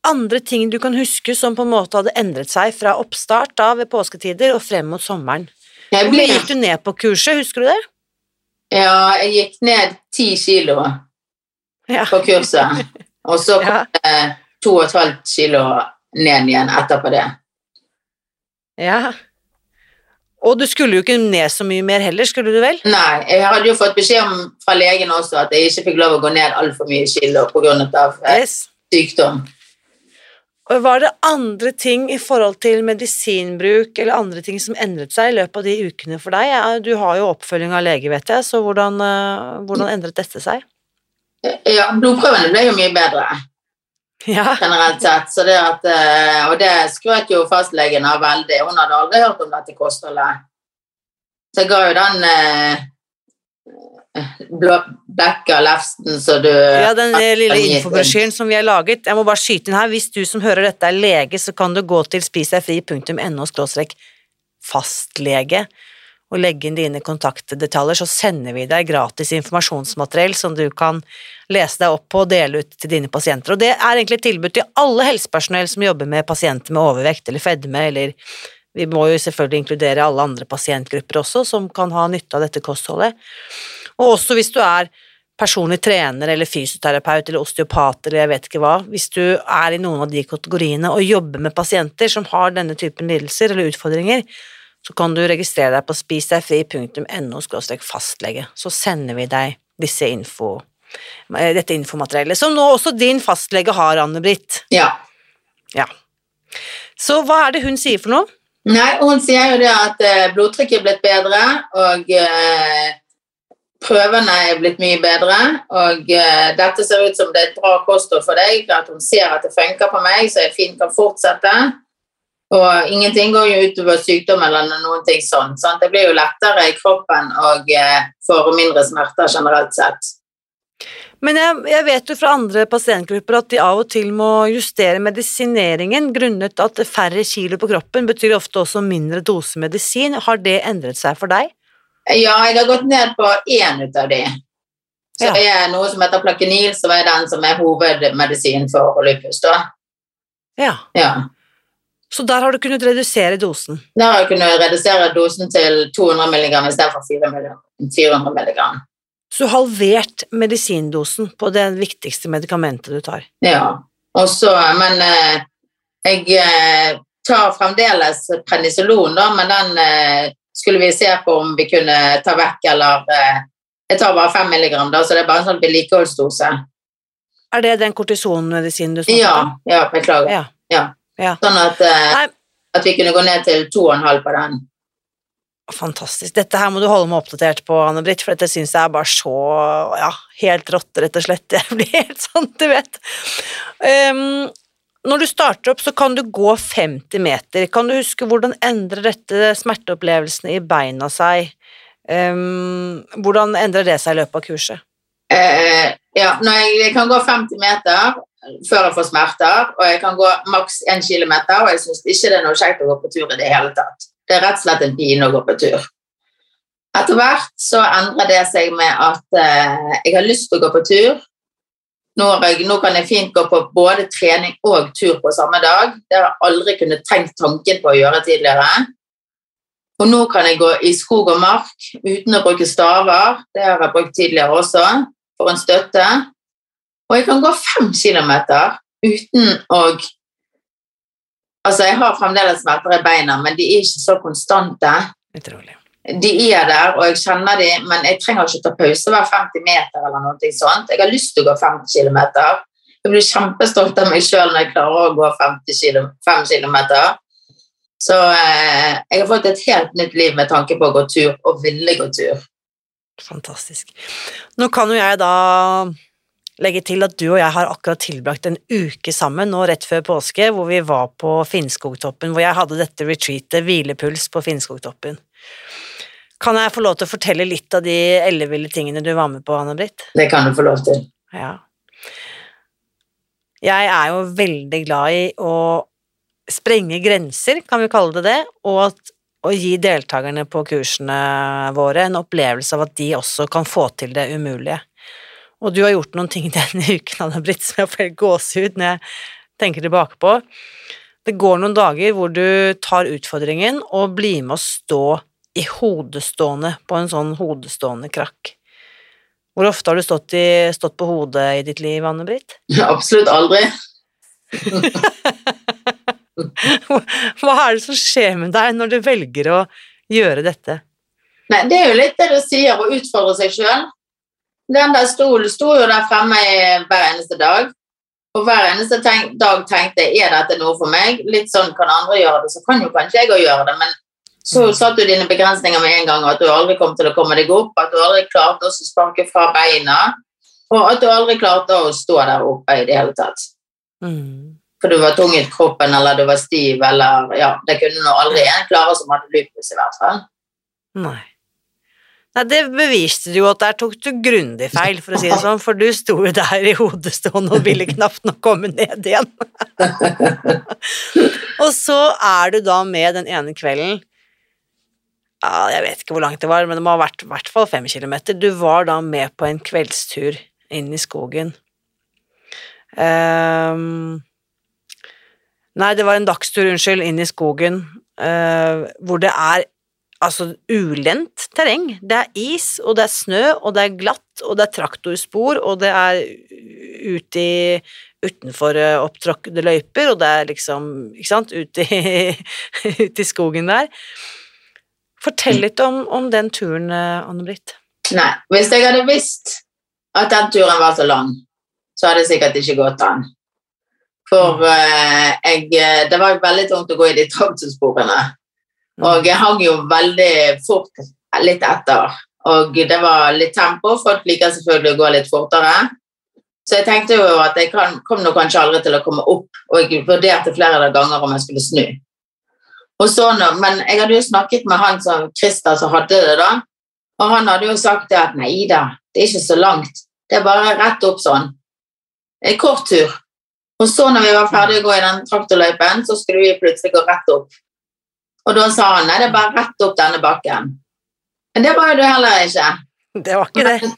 Andre ting du kan huske som på en måte hadde endret seg fra oppstart da ved påsketider og frem mot sommeren? Hvor mye gikk du ned på kurset, husker du det? Ja, jeg gikk ned ti kilo ja. på kurset. *laughs* Og så kom ja. det to og et halvt kilo ned igjen etterpå det. Ja. Og du skulle jo ikke ned så mye mer heller, skulle du vel? Nei, jeg hadde jo fått beskjed om fra legen også at jeg ikke fikk lov å gå ned altfor mye kilo pga. Eh, yes. sykdom. Var det andre ting i forhold til medisinbruk eller andre ting som endret seg i løpet av de ukene for deg? Du har jo oppfølging av lege, vet jeg, så hvordan, eh, hvordan endret dette seg? Ja, blodprøvene ble jo mye bedre. Ja. generelt sett. Så det at, eh, og det skrøt jo fastlegen av veldig. Hun hadde aldri hørt om dette kostholdet. Så jeg ga jo den eh, blå bekka lefsen du Ja, den lille infobrosjyren som vi har laget. Jeg må bare skyte inn her. Hvis du som hører dette er lege, så kan du gå til spisdegfri.no fastlege og legge inn dine kontaktdetaljer, så sender vi deg gratis informasjonsmateriell som du kan lese deg opp på og dele ut til dine pasienter. Og det er egentlig et tilbud til alle helsepersonell som jobber med pasienter med overvekt eller fedme, eller vi må jo selvfølgelig inkludere alle andre pasientgrupper også som kan ha nytte av dette kostholdet. Og også hvis du er personlig trener eller fysioterapeut eller osteopat eller jeg vet ikke hva, hvis du er i noen av de kategoriene og jobber med pasienter som har denne typen lidelser eller utfordringer, så kan du registrere deg på spisdegfri.no fastlege, så sender vi deg disse info, eh, dette infomateriellet, som nå også din fastlege har, Anne-Britt. Ja. Ja. Så hva er det hun sier for noe? Nei, hun sier jo det at eh, blodtrykket er blitt bedre, og eh, prøvene er blitt mye bedre, og eh, dette ser ut som det er et bra kosthold for deg, at hun ser at det funker på meg, så jeg fint kan fortsette. Og ingenting går jo utover sykdom eller noen ting sånn. Sant? Det blir jo lettere i kroppen og eh, får mindre smerter generelt sett. Men jeg, jeg vet jo fra andre pasientgrupper at de av og til må justere medisineringen grunnet at færre kilo på kroppen betyr ofte også mindre dose medisin. Har det endret seg for deg? Ja, jeg har gått ned på én ut av de. Så Ja. er det noe som heter plakenil, som er den som er hovedmedisin for lupus. da. Ja. Ja. Så der har du kunnet redusere dosen. Der har jeg kunnet redusere dosen til 200 mg istedenfor 400 mg. Så halvert medisindosen på det viktigste medikamentet du tar. Ja. Og så, men eh, jeg eh, tar fremdeles prednisolon, da, men den eh, skulle vi se på om vi kunne ta vekk, eller eh, Jeg tar bare fem milligram, da, så det er bare en sånn vedlikeholdsdose. Er det den kortisonmedisinen du snakker Ja, om? ja, beklager. Ja. Ja. Ja. Sånn at, at vi kunne gå ned til 2,5 på den. Fantastisk. Dette her må du holde meg oppdatert på, Anne-Britt, for dette syns jeg er bare så ja, helt rått, rett og slett. *laughs* Jeg blir helt sånn, du vet. Um, når du starter opp, så kan du gå 50 meter. Kan du huske hvordan endrer dette smerteopplevelsene i beina seg? Um, hvordan endrer det seg i løpet av kurset? Uh, ja, jeg kan gå 50 meter før jeg får smerter, og jeg kan gå maks 1 km, og jeg syns ikke det er noe kjekt å gå på tur i det hele tatt. Det er rett og slett en pine å gå på tur. Etter hvert så endrer det seg med at eh, jeg har lyst til å gå på tur. Nå, jeg, nå kan jeg fint gå på både trening og tur på samme dag. Det har jeg aldri kunnet tenkt tanken på å gjøre tidligere. Og nå kan jeg gå i skog og mark uten å bruke staver. Det har jeg brukt tidligere også, for en støtte. Og jeg kan gå fem kilometer uten å Altså, jeg har fremdeles smerter i beina, men de er ikke så konstante. Utrolig. De er der, og jeg kjenner de, men jeg trenger ikke ta pause hver 50 meter eller noe sånt. Jeg har lyst til å gå 50 kilometer. Jeg blir kjempestolt av meg sjøl når jeg klarer å gå 50 kilo, 5 kilometer. Så eh, jeg har fått et helt nytt liv med tanke på å gå tur, og ville gå tur. Fantastisk. Nå kan jo jeg da legge til at du og jeg har akkurat tilbrakt en uke sammen nå rett før påske, hvor vi var på Finnskogtoppen, hvor jeg hadde dette retreatet, hvilepuls på Finnskogtoppen. Kan jeg få lov til å fortelle litt av de elleville tingene du var med på, Anne-Britt? Det kan du få lov til. Ja. Jeg er jo veldig glad i å sprenge grenser, kan vi kalle det det, og at, å gi deltakerne på kursene våre en opplevelse av at de også kan få til det umulige. Og du har gjort noen ting *laughs* denne uken, Anne-Britt, som jeg får helt gåsehud når jeg tenker tilbake på. Det går noen dager hvor du tar utfordringen og blir med å stå i hodestående på en sånn hodestående krakk. Hvor ofte har du stått, i, stått på hodet i ditt liv, Anne-Britt? *laughs* Absolutt aldri. *laughs* Hva er det som skjer med deg når du velger å gjøre dette? Nei, det er jo litt det du sier, å utfordre seg sjøl. Den der stolen sto jo der fremme hver eneste dag. Og hver eneste tenk, dag tenkte jeg er dette noe for meg. Litt sånn kan andre gjøre det, så kan jo kanskje jeg òg gjøre det. Men så satt satte du dine begrensninger med en gang, at du aldri kom til å komme deg opp. At du aldri klarte å sparke fra beina. Og at du aldri klarte å stå der oppe i det hele tatt. Mm. For du var tung i kroppen, eller du var stiv, eller Ja, det kunne nå aldri en klare som hadde lupus, i hvert fall. Nei. Nei, det beviste jo at der tok du grundig feil, for å si det sånn, for du sto jo der i hodestående og ville knapt nok komme ned igjen. *laughs* og så er du da med den ene kvelden ja, Jeg vet ikke hvor langt det var, men det må ha vært i hvert fall fem kilometer. Du var da med på en kveldstur inn i skogen. Um, nei, det var en dagstur, unnskyld, inn i skogen, uh, hvor det er altså ulendt terreng. Det er is, og det er snø, og det er glatt, og det er traktorspor, og det er ute i utenfor opptråkkede løyper, og det er liksom, ikke sant, ute i, *laughs* ut i skogen der. Fortell litt om, om den turen, Anne-Britt. Nei, hvis jeg hadde visst at den turen var så lang, så hadde det sikkert ikke gått an. For uh, jeg, det var jo veldig tungt å gå i de traktorsporene. Og jeg hang jo veldig fort litt etter. Og det var litt tempo. Folk liker selvfølgelig å gå litt fortere. Så jeg tenkte jo at jeg kan, kom nå kanskje aldri til å komme opp, og jeg vurderte flere ganger om jeg skulle snu. Så men jeg hadde jo snakket med han som Christer som hadde det, da. Og han hadde jo sagt det at nei da, det er ikke så langt. Det er bare rett opp sånn. En kort tur. Og så når vi var ferdige å gå i den traktorløypen, så skulle vi plutselig gå rett opp. Og da sa han nei, det er bare rett opp denne bakken. Men det var jo det heller ikke. Det var ikke det.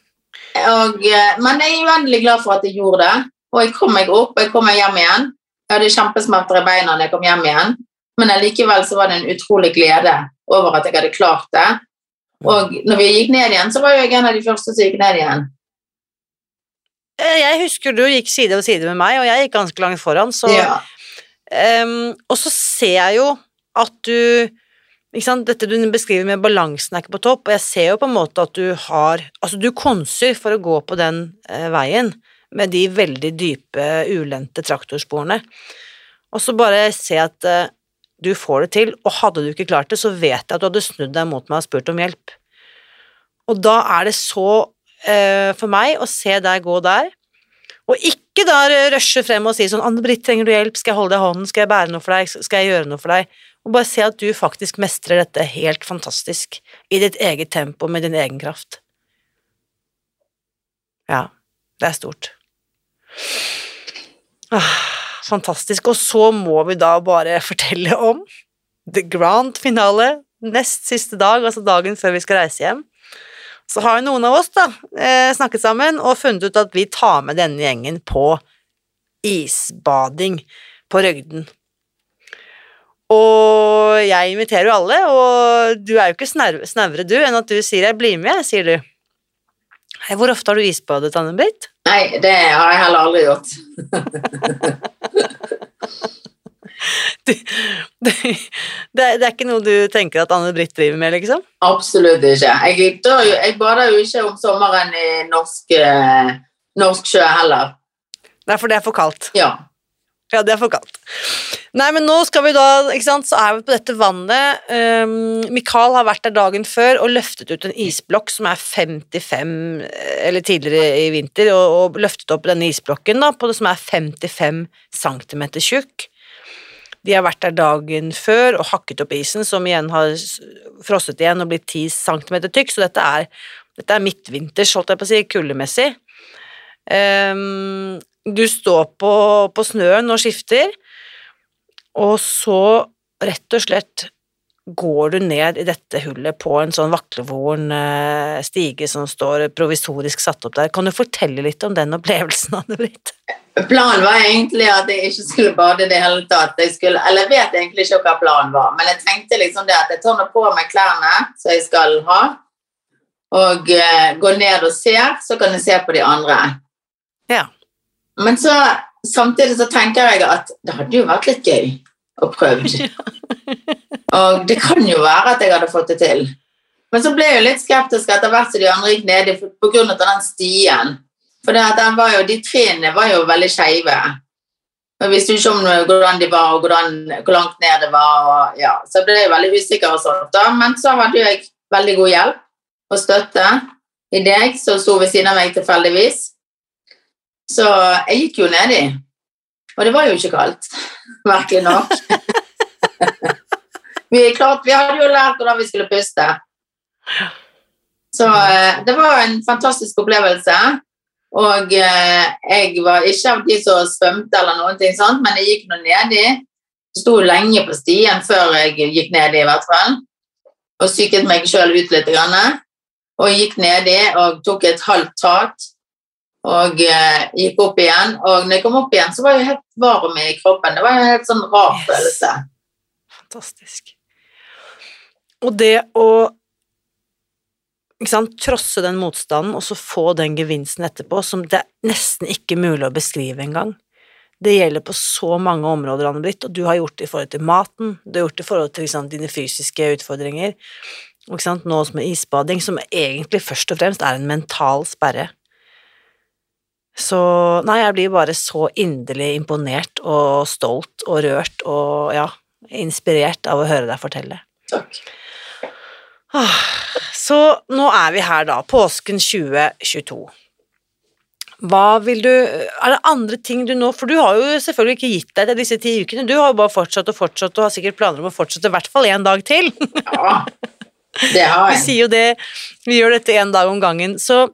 Og, eh, men jeg er uendelig glad for at jeg gjorde det. Og jeg kom meg opp, og jeg kom meg hjem igjen. Jeg hadde kjempesmerter i beina når jeg kom hjem igjen, men allikevel så var det en utrolig glede over at jeg hadde klart det. Og når vi gikk ned igjen, så var jeg en av de første som gikk ned igjen. Eh, Jeg husker du gikk side ved side med meg, og jeg gikk ganske langt foran, så Ja. um, og så ser jeg jo at du ikke sant, Dette du beskriver med balansen er ikke på topp, og jeg ser jo på en måte at du har Altså, du konser for å gå på den eh, veien med de veldig dype, ulendte traktorsporene. Og så bare se at eh, du får det til, og hadde du ikke klart det, så vet jeg at du hadde snudd deg mot meg og spurt om hjelp. Og da er det så eh, for meg å se deg gå der, og ikke da rushe frem og si sånn 'Anne-Britt, trenger du hjelp? Skal jeg holde deg i hånden? Skal jeg bære noe for deg? Skal jeg gjøre noe for deg?' Og bare se at du faktisk mestrer dette helt fantastisk, i ditt eget tempo, med din egen kraft. Ja, det er stort. Ah, fantastisk. Og så må vi da bare *laughs* fortelle om the grand finale, nest siste dag, altså dagen før vi skal reise hjem. Så har jo noen av oss da eh, snakket sammen og funnet ut at vi tar med denne gjengen på isbading på Røgden. Og jeg inviterer jo alle, og du er jo ikke snauere du enn at du sier 'jeg blir med', sier du. Hvor ofte har du isbadet, Anne-Britt? Nei, det har jeg heller aldri gjort. *laughs* Det, det, det er ikke noe du tenker at Anne-Britt driver med, liksom? Absolutt ikke. Jeg, jo, jeg bader jo ikke om sommeren i norsk, eh, norsk sjø heller. Nei, for det er for kaldt. Ja. Ja, det er for kaldt. Nei, men nå skal vi da, ikke sant, så er vi på dette vannet. Um, Mikael har vært der dagen før og løftet ut en isblokk som er 55, eller tidligere i vinter, og, og løftet opp denne isblokken da, på det som er 55 cm tjukk. De har vært der dagen før og hakket opp isen, som igjen har frosset igjen og blitt 10 cm tykk, så dette er, dette er midtvinters, holdt jeg på å si, kuldemessig. Um, du står på, på snøen og skifter, og så rett og slett går du ned i dette hullet på en sånn vaklevoren eh, stige som står provisorisk satt opp der. Kan du fortelle litt om den opplevelsen, *laughs* Anne-Britt? Planen var egentlig at jeg ikke skulle bade i det hele tatt. Jeg skulle, eller jeg vet egentlig ikke hva planen var, men jeg tenkte liksom det at jeg tar nå på meg klærne som jeg skal ha, og uh, går ned og ser, så kan jeg se på de andre. Ja. Men så, samtidig så tenker jeg at det hadde jo vært litt gøy å prøve. *laughs* Og det kan jo være at jeg hadde fått det til. Men så ble jeg jo litt skeptisk etter hvert som de andre gikk ned pga. på grunn av den stien. For jo, de trinnene var jo veldig skeive. Jeg visste jo ikke om hvordan de var, og hvordan, hvor langt ned det var. Og, ja. Så jeg ble veldig usikker og sånt. da. Men så hadde jeg veldig god hjelp og støtte i deg, som sto ved siden av meg tilfeldigvis. Så jeg gikk jo nedi. Og det var jo ikke kaldt, *laughs* merkelig nok. *laughs* vi, klart, vi hadde jo lært hvordan vi skulle puste. Så eh, det var en fantastisk opplevelse. Og eh, jeg var ikke av de som svømte eller noen ting sånt, men jeg gikk nå nedi. Sto lenge på stien før jeg gikk nedi, i hvert fall. Og psyket meg sjøl ut litt. Grann, og gikk nedi og tok et halvt tak. Og eh, gikk opp igjen. Og når jeg kom opp igjen, så var jeg helt varm i kroppen. Det var en helt sånn rar Yes. følelse. Fantastisk. Og det å ikke sant, trosse den motstanden og så få den gevinsten etterpå, som det er nesten ikke mulig å beskrive engang. Det gjelder på så mange områder, Anne-Britt, og du har gjort det i forhold til maten, du har gjort det i forhold til sant, dine fysiske utfordringer, og sant, nå som med isbading, som egentlig først og fremst er en mental sperre. Så nei, jeg blir bare så inderlig imponert og stolt og rørt og ja, inspirert av å høre deg fortelle. Takk. Ah, Så nå er vi her da, påsken 2022. Hva vil du Er det andre ting du nå For du har jo selvfølgelig ikke gitt deg til disse ti ukene, du har jo bare fortsatt og fortsatt og har sikkert planer om å fortsette i hvert fall én dag til. Ja, det har jeg. *laughs* Vi sier jo det, vi gjør dette én dag om gangen. Så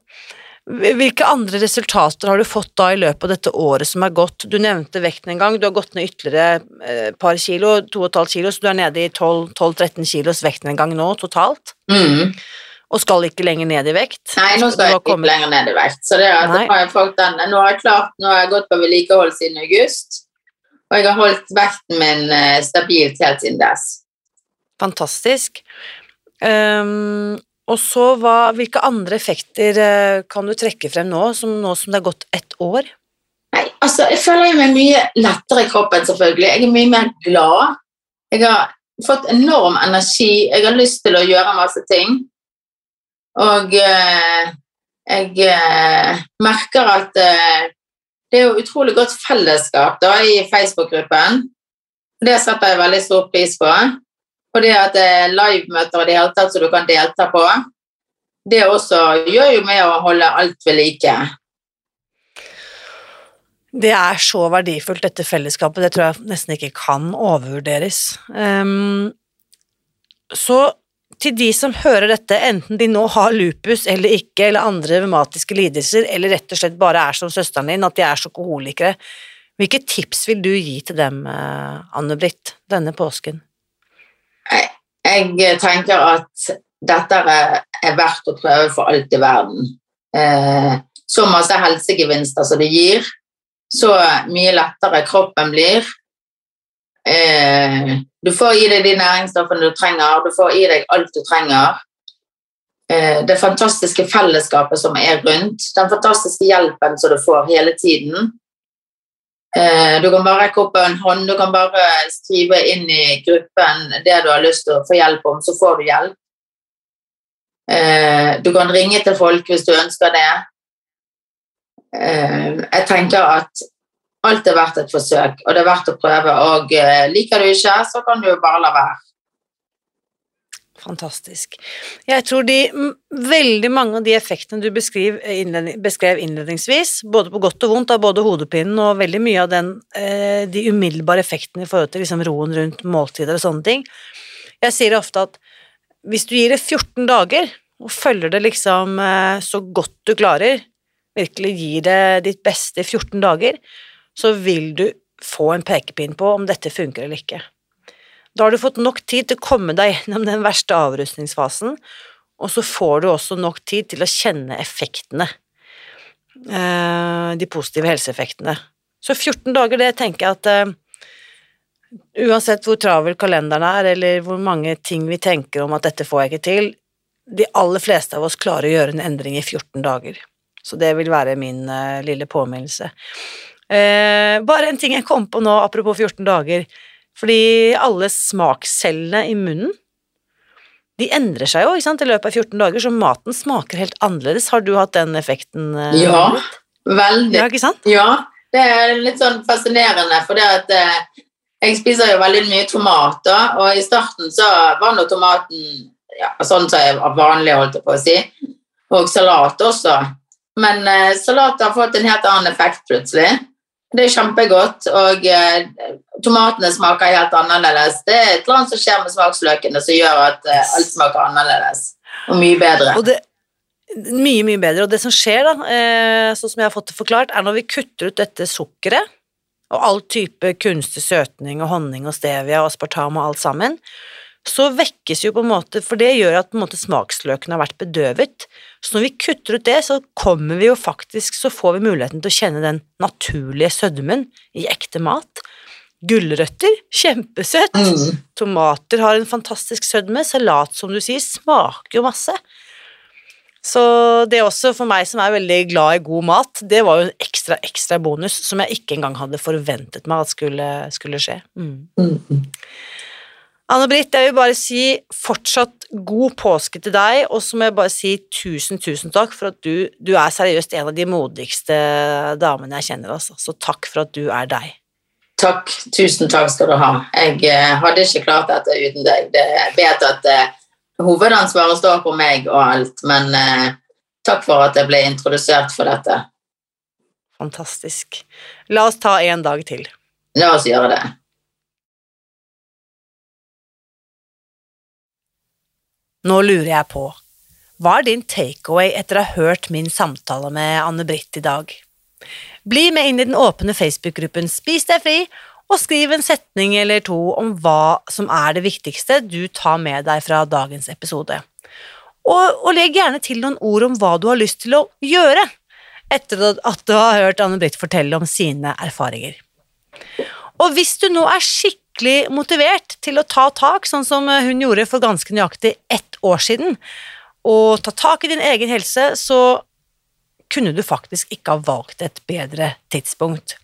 hvilke andre resultater har du fått da i løpet av dette året som er gått? Du nevnte vekten en gang, du har gått ned ytterligere et par kilo, to og et halvt kilo, så du er nede i 12-13 kilos vekten en gang nå totalt, Mm. og skal ikke lenger ned i vekt. Nei, nå skal jeg ikke kommet- lenger ned i vekt. Så det er at har jeg fått den. Nå har jeg klart, nå har jeg gått på vedlikehold siden august, og jeg har holdt vekten min eh, stabilt helt siden dess. Fantastisk. Ehm, og så hva, hvilke andre effekter eh, kan du trekke frem nå, som, nå som det har gått ett år? Nei, altså, jeg føler meg mye lettere i kroppen, selvfølgelig. Jeg er mye mer glad. Jeg har fått enorm energi. Jeg har lyst til å gjøre masse ting. Og eh, jeg eh, merker at eh, det er jo utrolig godt fellesskap da, i Facebook-gruppen. Det setter jeg veldig stor pris på. Og det at er livemøter og det hele tatt som du kan delta på, det også gjør jo med å holde alt ved like. Det er så verdifullt, dette fellesskapet. Det tror jeg nesten ikke kan overvurderes. Um, så til de som hører dette, enten de nå har lupus eller ikke, eller andre revmatiske lidelser, eller rett og slett bare er som søsteren din, at de er sjokoholikere, hvilke tips vil du gi til dem, eh, Anne-Britt, denne påsken? Jeg tenker at dette er, er verdt å prøve for alt i verden. Eh, så masse helsegevinster som det gir, så mye lettere kroppen blir. Eh, du får i deg de næringsstoffene du trenger, du får i deg alt du trenger. Eh, det fantastiske fellesskapet som er rundt, den fantastiske hjelpen som du får hele tiden. Eh, Du kan bare rekke opp en hånd, du kan bare skrive inn i gruppen det du har lyst til å få hjelp om, så får du hjelp. Eh, Du kan ringe til folk hvis du ønsker det. Eh, Jeg tenker at alt er verdt et forsøk, og det er verdt å prøve. Og liker du ikke, så kan du bare la være. Fantastisk. Jeg tror de veldig mange av de effektene du innledning, beskrev innledningsvis, både på godt og vondt av både hodepinen og veldig mye av den, eh, de umiddelbare effektene i forhold til liksom roen rundt måltider og sånne ting. Jeg sier ofte at hvis du gir det 14 dager og følger det liksom eh, så godt du klarer, virkelig gir det ditt beste i 14 dager, så vil du få en pekepinn på om dette funker eller ikke. Da har du fått nok tid til å komme deg gjennom den verste avrustningsfasen, og så får du også nok tid til å kjenne effektene, eh, de positive helseeffektene. Så 14 dager, det tenker jeg at eh, uansett hvor travel kalenderen er, eller hvor mange ting vi tenker om at dette får jeg ikke til, de aller fleste av oss klarer å gjøre en endring i 14 dager. Så det vil være min eh, lille påminnelse. Bare en ting jeg kom på nå, apropos 14 dager. Fordi alle smakscellene i munnen, de endrer seg jo ikke sant, i løpet av 14 dager, så maten smaker helt annerledes. Har du hatt den effekten? eh, Ja, veldig. Ja, ikke sant? Ja, det er litt sånn fascinerende, for det at eh, jeg spiser jo veldig mye tomater, og i starten så var nå tomaten ja, sånn som jeg var vanlig, holdt jeg på å si, og salat også. Men eh, salat har fått en helt annen effekt plutselig. Det er kjempegodt, og eh, tomatene smaker helt annerledes. Det er et eller annet som skjer med smaksløkene som gjør at eh, alt smaker annerledes, og mye bedre. Og det, mye, mye bedre. Og det som skjer, da, eh, sånn som jeg har fått det forklart, er når vi kutter ut dette sukkeret, og all type kunstig søtning og honning og stevia og aspartam og alt sammen, så vekkes jo på en måte For det gjør at på en måte smaksløkene har vært bedøvet. Så når vi kutter ut det, så kommer vi jo faktisk Så får vi muligheten til å kjenne den naturlige sødmen i ekte mat. Gulrøtter, kjempesøtt. Mm. Tomater har en fantastisk sødme. Salat, som du sier, smaker jo masse. Så det også for meg som er veldig glad i god mat, det var jo en ekstra, ekstra bonus som jeg ikke engang hadde forventet meg at skulle, skulle skje. Mm. Mm. Anne-Britt, jeg vil bare si fortsatt god påske til deg, og så må jeg bare si tusen, tusen takk for at du, du er seriøst en av de modigste damene jeg kjenner, altså. Så takk for at du er deg. Takk. Tusen takk skal du ha. Jeg eh, hadde ikke klart dette uten deg. Jeg vet at eh, hovedansvaret står på meg og alt, men eh, takk for at jeg ble introdusert for dette. Fantastisk. La oss ta en dag til. La oss gjøre det. Nå lurer jeg på, hva er din takeaway etter å ha hørt min samtale med Anne-Britt i dag? Bli med inn i den åpne Facebook-gruppen Spis deg fri, og skriv en setning eller to om hva som er det viktigste du tar med deg fra dagens episode. Og, og legg gjerne til noen ord om hva du har lyst til å gjøre etter at du har hørt Anne-Britt fortelle om sine erfaringer. Og hvis du nå er skikkelig motivert til å ta tak, sånn som hun gjorde for ganske nøyaktig ett år siden, og ta tak i din egen helse, så kunne du faktisk ikke ha valgt et bedre tidspunkt.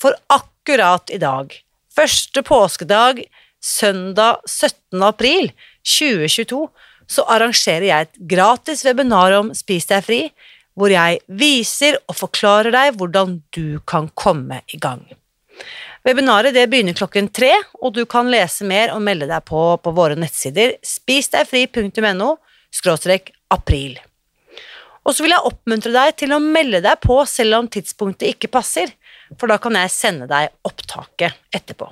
For akkurat i dag, første påskedag, søndag 17. april 2022, så arrangerer jeg et gratis webinar om Spis deg fri, hvor jeg viser og forklarer deg hvordan du kan komme i gang. Webinaret begynner klokken tre, og du kan lese mer og melde deg på på våre nettsider spisdegfri.no april. Og så vil jeg oppmuntre deg til å melde deg på selv om tidspunktet ikke passer, for da kan jeg sende deg opptaket etterpå.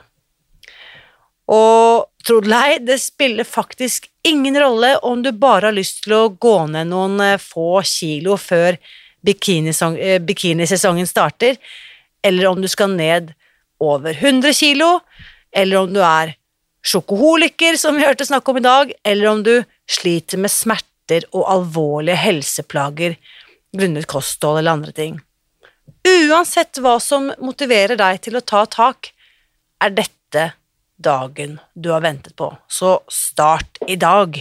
Og tro det eller ei, det spiller faktisk ingen rolle om du bare har lyst til å gå ned noen eh, få kilo før eh, bikinisesongen starter, eller om du skal ned over 100 kilo, eller om du er sjokoholiker, som vi hørte snakk om i dag, eller om du sliter med smerter og alvorlige helseplager grunnet kosthold eller andre ting. Uansett hva som motiverer deg til å ta tak, er dette dagen du har ventet på, så start i dag.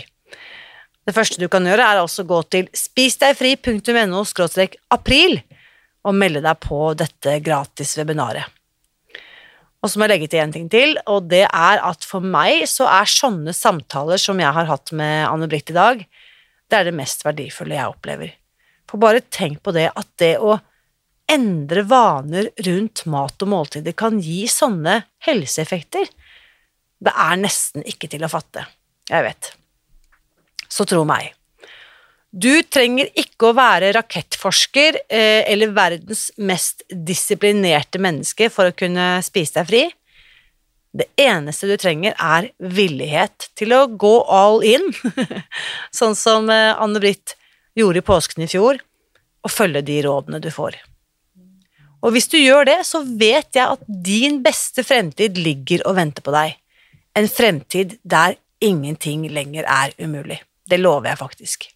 Det første du kan gjøre, er altså å gå til spisdegfri.no april og melde deg på dette gratis webinaret. Og så må jeg legge til en ting til, og det er at for meg så er sånne samtaler som jeg har hatt med Anne-Britt i dag, det er det mest verdifulle jeg opplever. For bare tenk på det at det å endre vaner rundt mat og måltider kan gi sånne helseeffekter. Det er nesten ikke til å fatte. Jeg vet. Så tro meg. Du trenger ikke å være rakettforsker eh, eller verdens mest disiplinerte menneske for å kunne spise deg fri. Det eneste du trenger, er villighet til å gå all in, *laughs* sånn som eh, Anne-Britt gjorde i påsken i fjor, og følge de rådene du får. Og hvis du gjør det, så vet jeg at din beste fremtid ligger og venter på deg. En fremtid der ingenting lenger er umulig. Det lover jeg faktisk.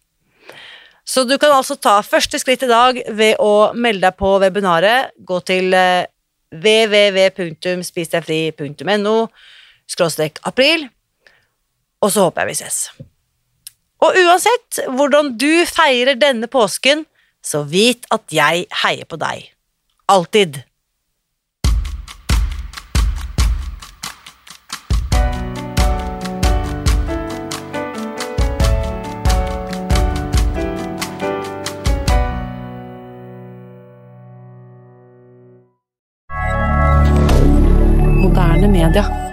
Så du kan altså ta første skritt i dag ved å melde deg på webinaret. Gå til eh, www.spisdegfri.no skråstrek april, og så håper jeg vi ses. Og uansett hvordan du feirer denne påsken, så vit at jeg heier på deg. Alltid. rien.